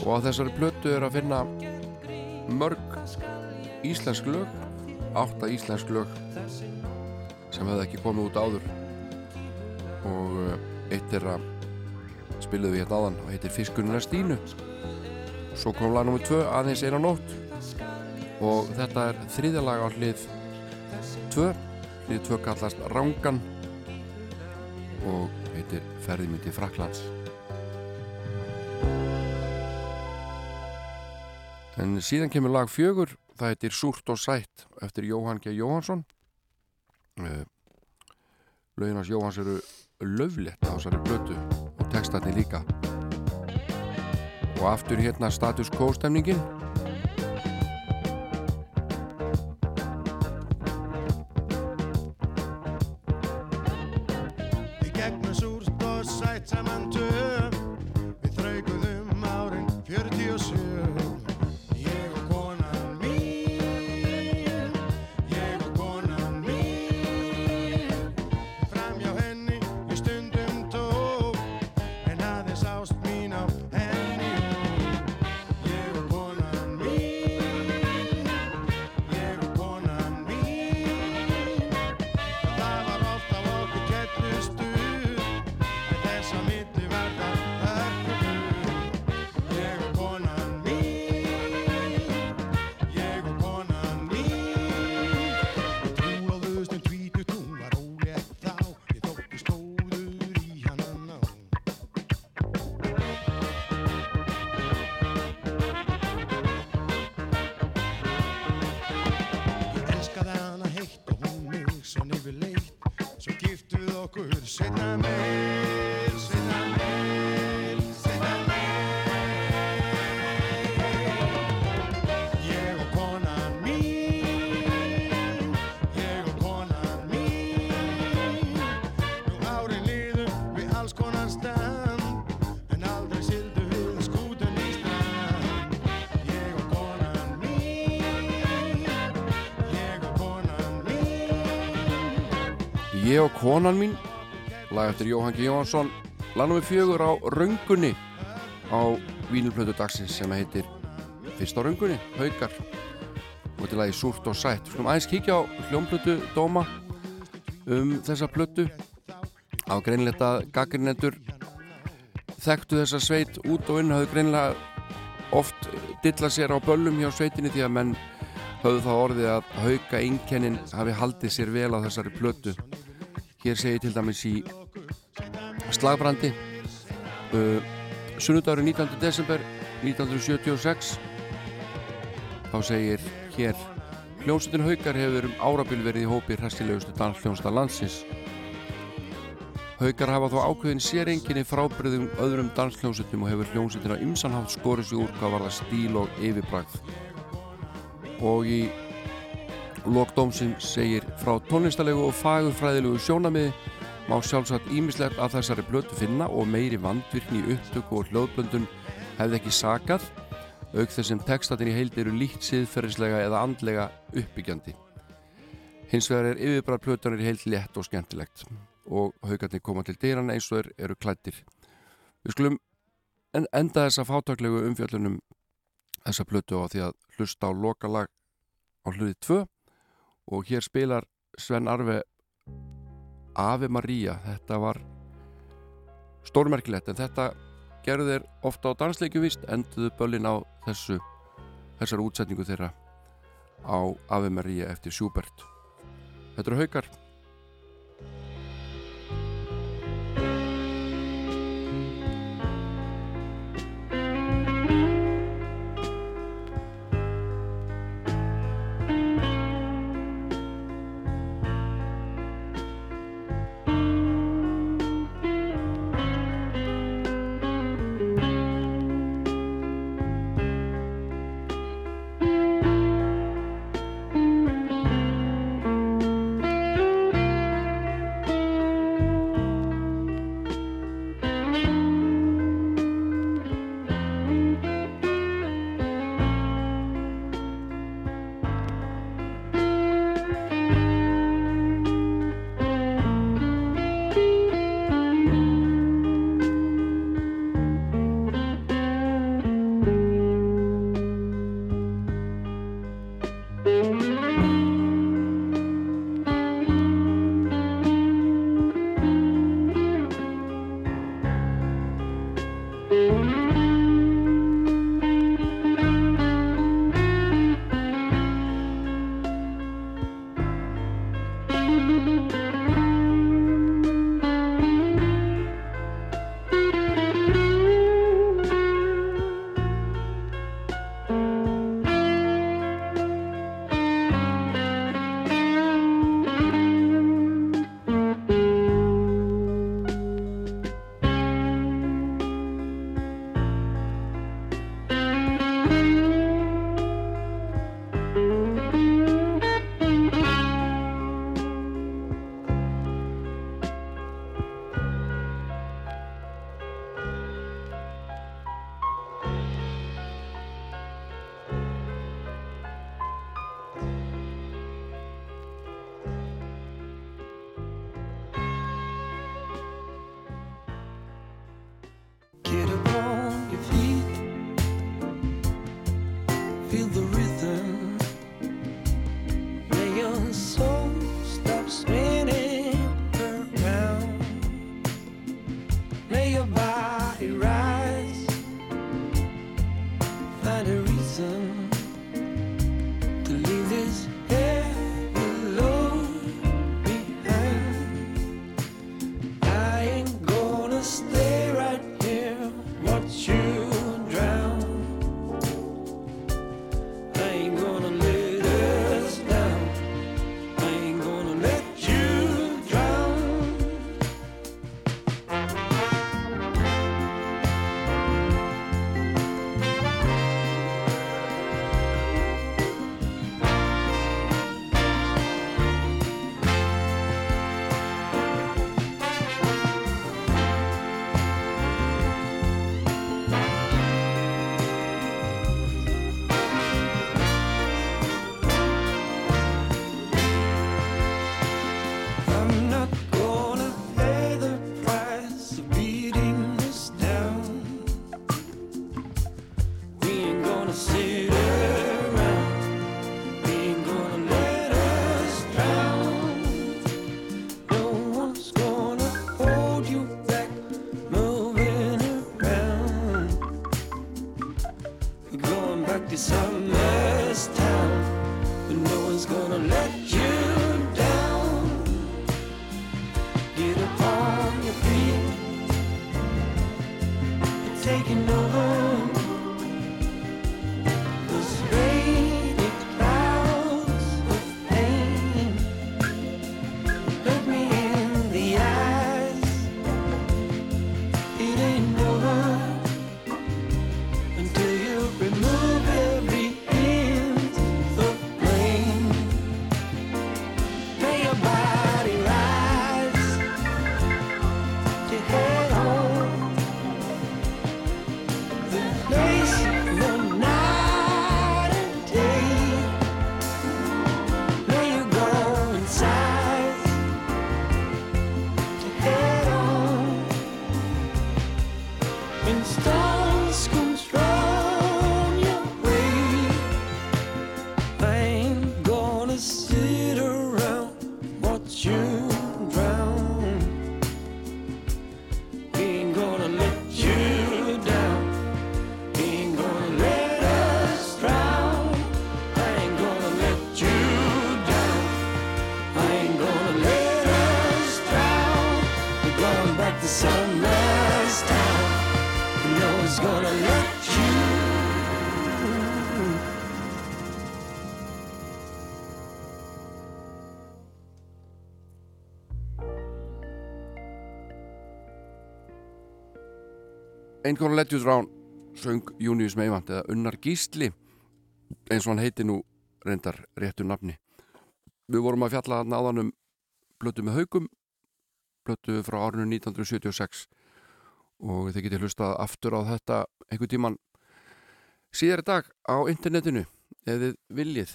og á þessari plötu er að finna mörg íslensk lög átta íslensk lög sem hefði ekki komið út áður. Og eh, eitt er að spiluðu við hérna áðan og heitir Fiskunina Stínu. Svo kom lag nr. 2 aðeins eina nótt. Og þetta er þriðja lag á hlið 2 hlið 2 kallast Rangan og heitir Ferðimyndi Fraklands en síðan kemur lag fjögur það heitir Súrt og Sætt eftir Jóhann G. Jóhansson uh, löginans Jóhanns eru löflegt á þessari blötu textatni líka. Og aftur hérna status quo stemningin konan mín lag eftir Jóhann G. Jóhansson lagnum við fjögur á röngunni á vínilplötu dagsins sem heitir Fyrst á röngunni, Haukar. Og til lagi Súrt og Sætt. Skulum aðeins kíkja á hljómplötu dóma um þessa plötu. Á greinlegt að gaggrinendur þekktu þessa sveit út og inn hafðu greinlega oft dilla sér á böllum hjá sveitinni því að menn höfðu þá orðið að hauka einkennin hafi haldið sér vel á þessari plötu hér segir til dæmis í slagbrandi uh, sunnudagur 19. desember 1976 þá segir hér hljómsveitin Haukar hefur um árabil verið í hópi hræstilegustu dansljónsta landsins Haukar hafa þó ákveðin sérenginni frábriðum öðrum dansljónsutum og hefur hljómsutin á ymsanhátt skorið sig úr hvað var það stíl og yfirbragð. Og í lokdómsinn segir frá tónlistalegu og fagurfræðilegu sjónamiði má sjálfsagt ímislegt af þessari blötu finna og meiri vandvirkni í upptöku og hljóðblöndun hefði ekki sakað auk þess sem textatin í heild eru líkt siðferðislega eða andlega uppbyggjandi. Hins vegar er yfirbræð plötunir í heild létt og skemmtilegt og haugarnir koma til dýran eins og þeir eru klættir. Við skulum en enda þessa fátaklegu umfjöllunum þessa plötu á því að hlusta á lokalag á hluti 2 og hér spilar Sven Arve Ave Maria þetta var stórmerkilegt en þetta gerðu þeir ofta á dansleikju vist enduðu böllin á þessu þessar útsetningu þeirra á Ave Maria eftir Schubert. Þetta eru haukar Einhvern letjus rán söng Június Meivand eða Unnar Gísli eins og hann heiti nú reyndar réttu nafni. Við vorum að fjalla hann aðan um blötu með haugum, blötu frá árinu 1976 og þið getið hlustað aftur á þetta einhver tíman síðar dag á internetinu eða viljið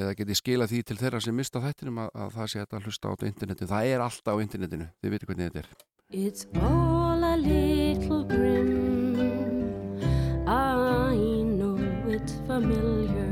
eða getið skila því til þeirra sem mista þættinum að, að það sé að hlusta á internetinu. Það er alltaf á internetinu, þið veitu hvernig þetta er. a little grim. I know it's familiar.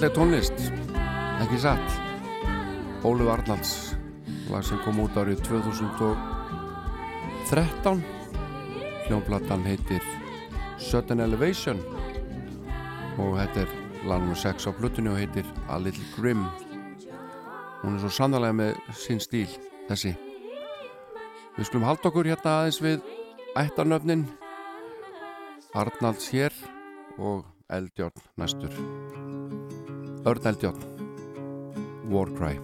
Falleg tónlist, ekki satt. Óluf Arnalds, lag sem kom út árið 2013. Hljónplatan heitir Sudden Elevation og þetta er lag nr. 6 á plötunni og heitir A Little Grim. Hún er svo sannarlega með sinn stíl, þessi. Við skulum halda okkur hérna aðeins við ættarnöfnin Arnalds hér og Eldjórn næstur. Örn Eldjórn Warcry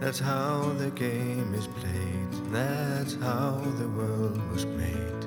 That's how the game is played. That's how the world was made.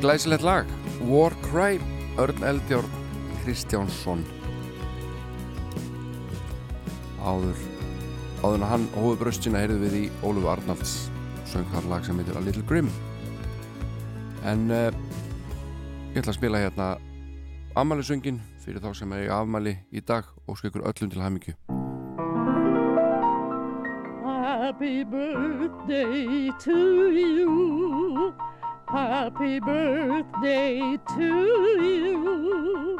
Er glæsilegt lag. Warcry, Örn Eldjórn Kristjánsson. Áður áður en hann hóðu bröstina heyrðu við í Óluf Arnalds söng þar lag sem heitir A Little Grim. En uh, ég ætla að spila hérna afmælisöngin fyrir þá sem er í afmæli í dag og skekur öllum til hamingju. Happy birthday to you. Happy birthday to you.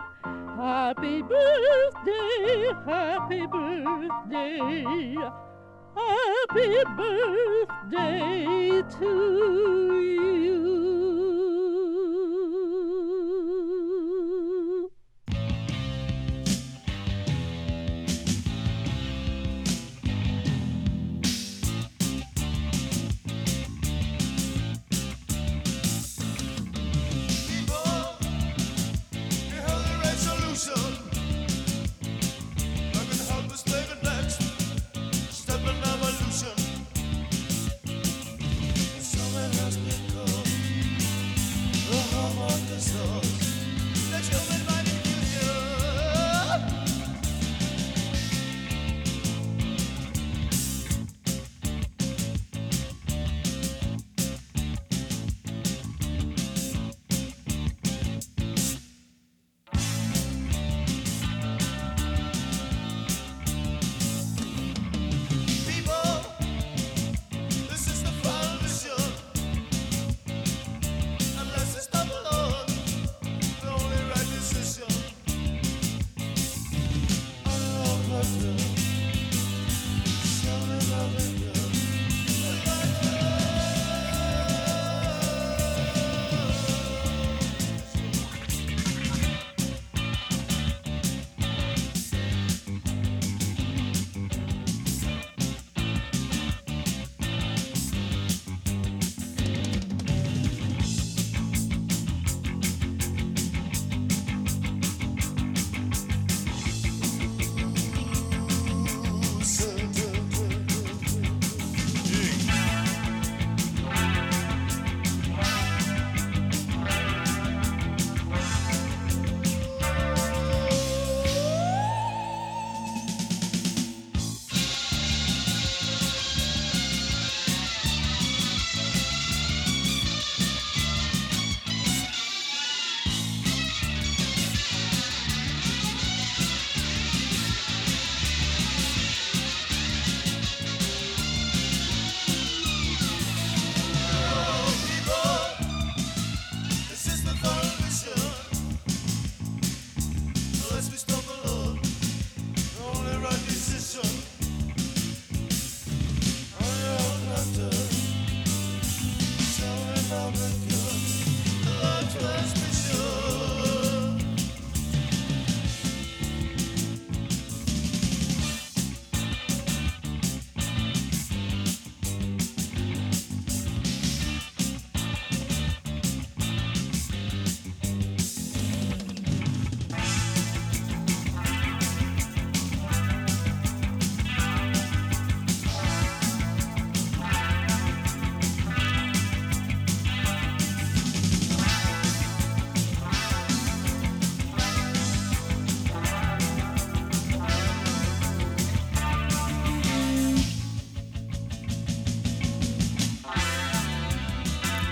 Happy birthday, happy birthday. Happy birthday to you.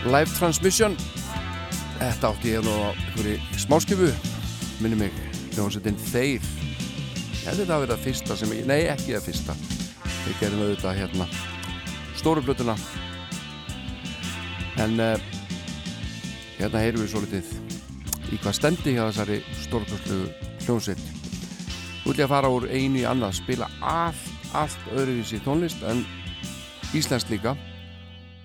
Live Transmission. Þetta átti ég nú á einhverju smáskifu minni mig, hljómsveitin Þeir. Ég held þetta að vera það fyrsta sem ég, nei ekki það fyrsta. Við gerum auðvitað hérna stóru blötuna en uh, hérna heyrum við svo litið í hvað stendi hjá þessari stórblötu hljómsveit. Ég að fara úr einu í annað spila allt, allt öðruvísi tónlist en íslenskt líka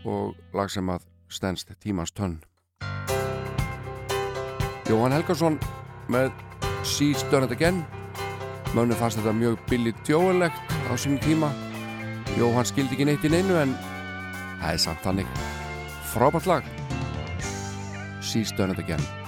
og lag sem að stendst tímans tönn. Jóhann Helgarsson með She's Done It Again. Mönnum fannst þetta mjög billigt tjóðlegt á sínum tíma. Jóhann skildi ekki neitt í neinu en það er samt hannig frábært lag. She's Done It Again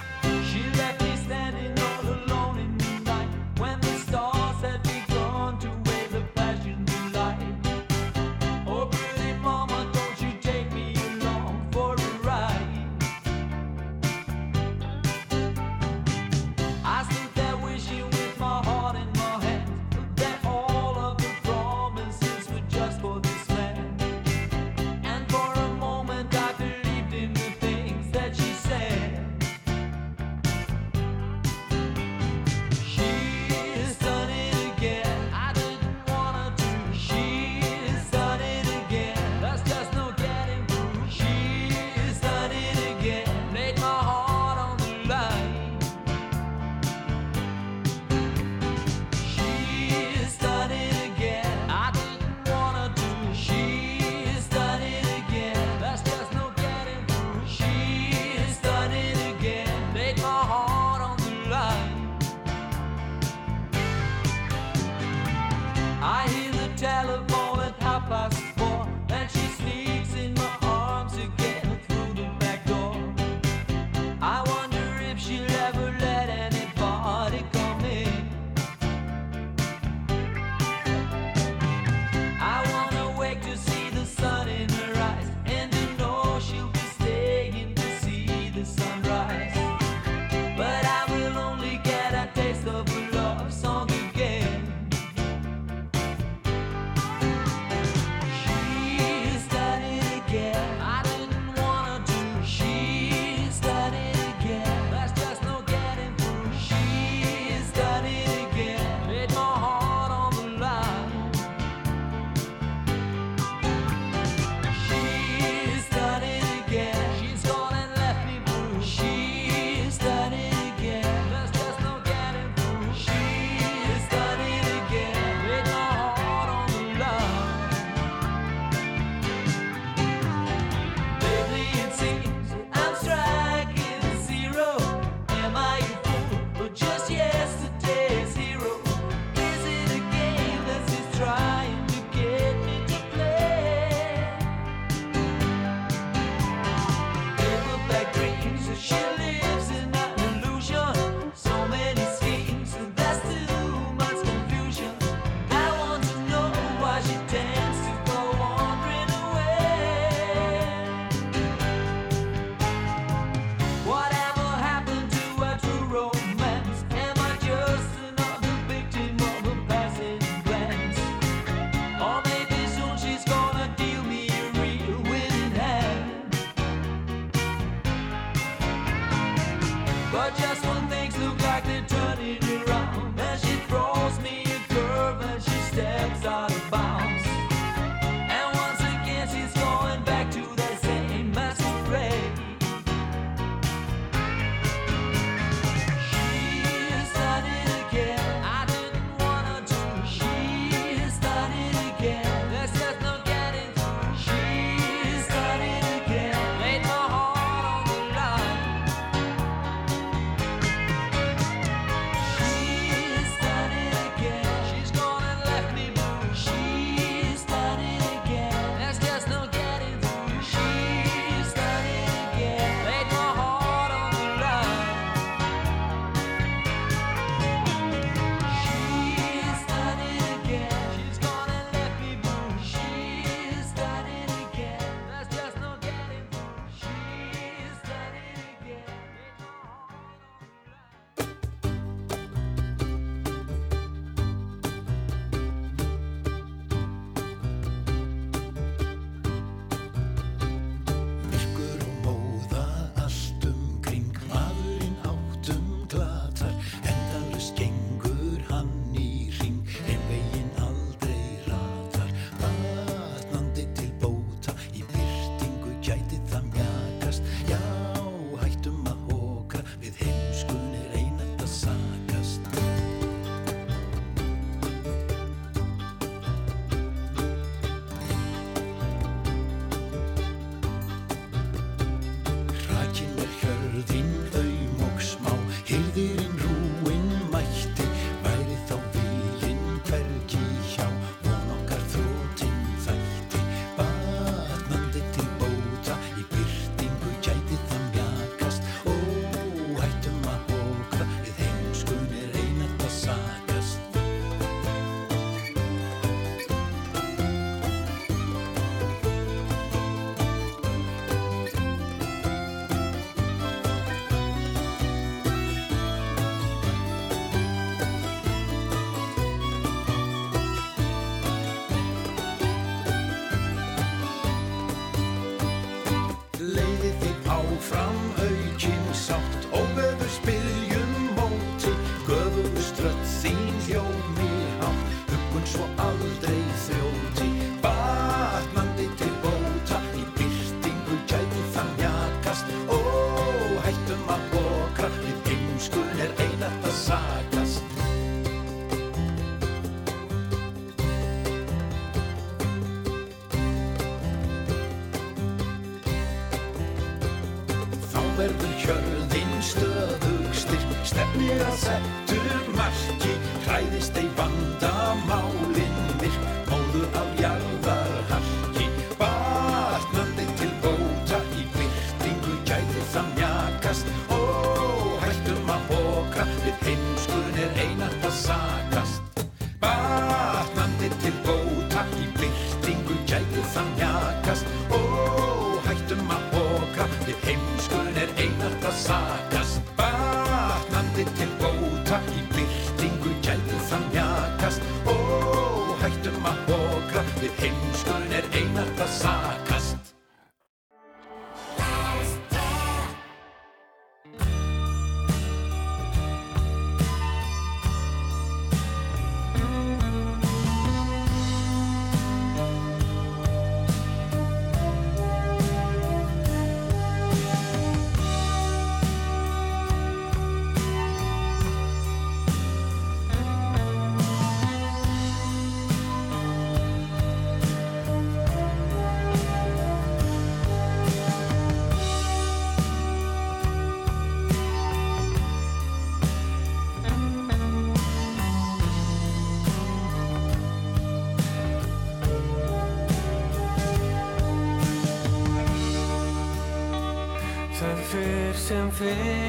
fer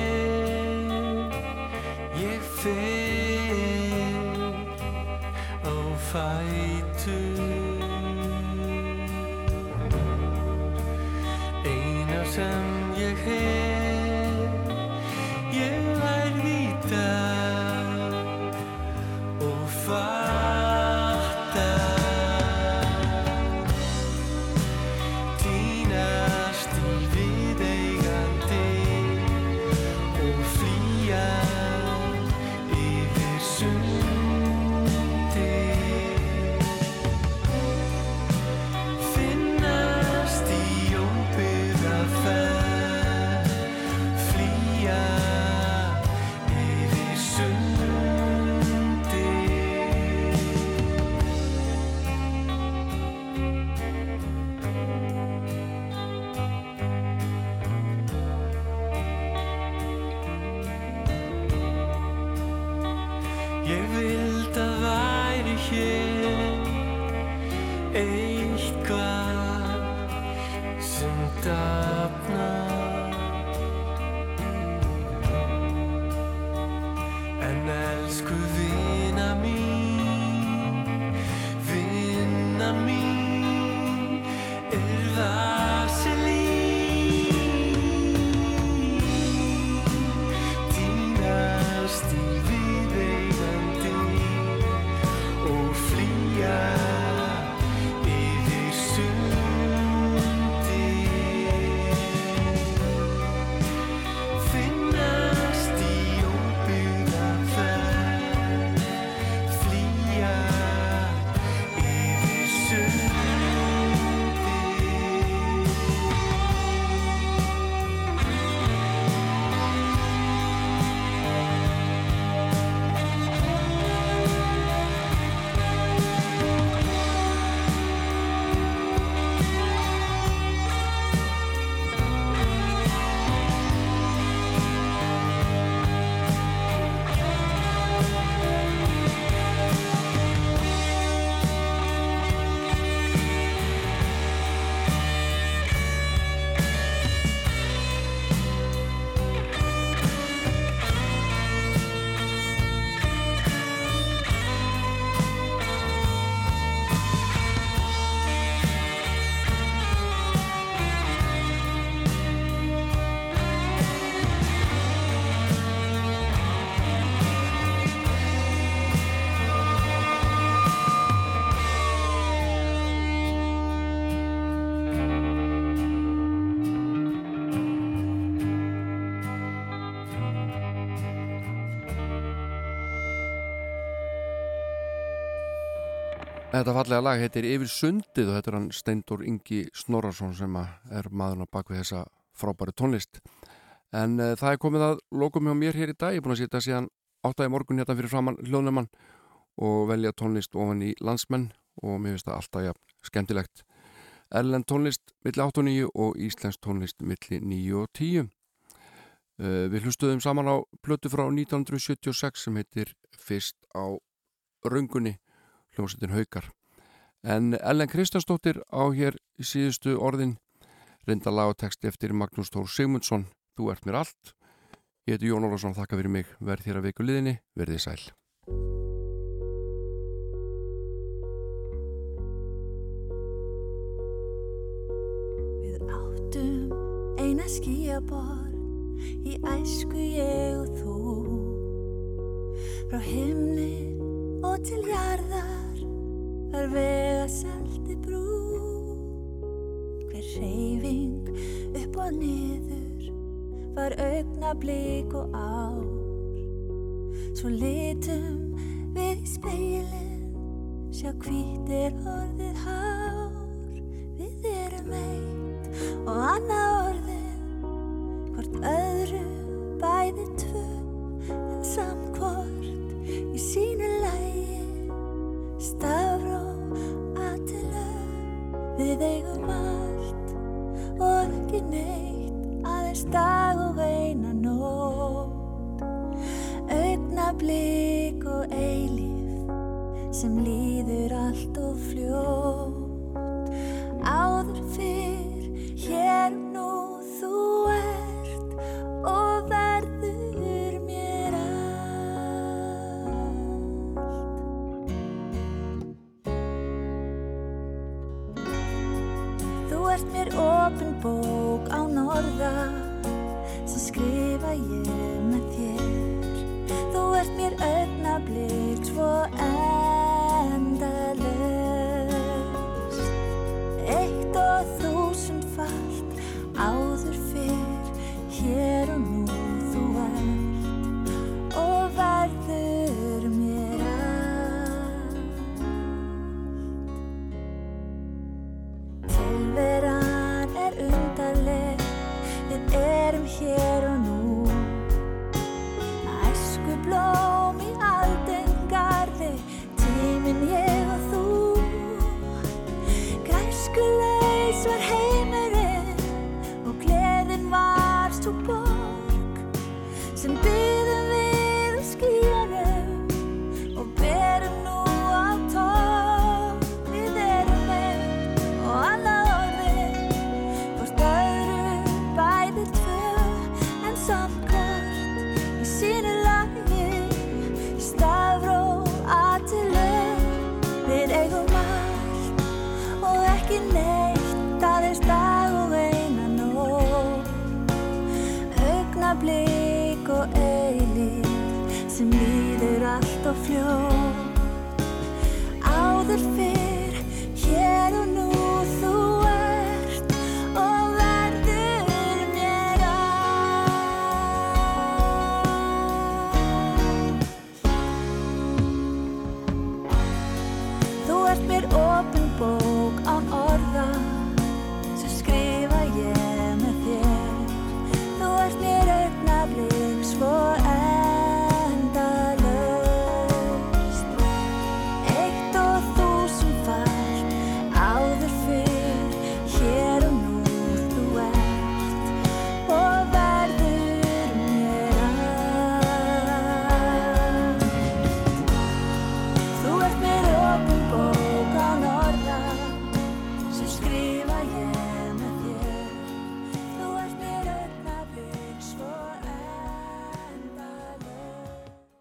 Þetta fallega lag heitir Yfir sundið og þetta er hann Steindor Ingi Snorarsson sem er maðurinn á bakvið þessa frábæri tónlist. En uh, það er komið að lokum hjá mér hér í dag. Ég er búin að sitja síðan áttæði morgun hérna fyrir framann hljóðnumann og velja tónlist ofan í landsmenn og mér finnst það alltaf ja, skemmtilegt. Erlend tónlist milli 8 og 9 og Íslensk tónlist milli 9 og 10. Uh, við hlustuðum saman á plötu frá 1976 sem heitir Fyrst á röngunni hljómsveitin Haukar. En Ellen Kristjánsdóttir á hér í síðustu orðin reynda lag og texti eftir Magnús Tór Sigmundsson Þú ert mér allt. Ég heiti Jón Ólafsson, þakka fyrir mig. Verð þér að viku liðinni, verðið sæl. Við áttum eina skíabor í æsku ég og þú Frá himni og til jarðar var vega salti brú. Hver reyfing upp og niður var augnablík og ár. Svo litum við í speilin sjá hvítir orðið hár. Við erum eitt og annað orðið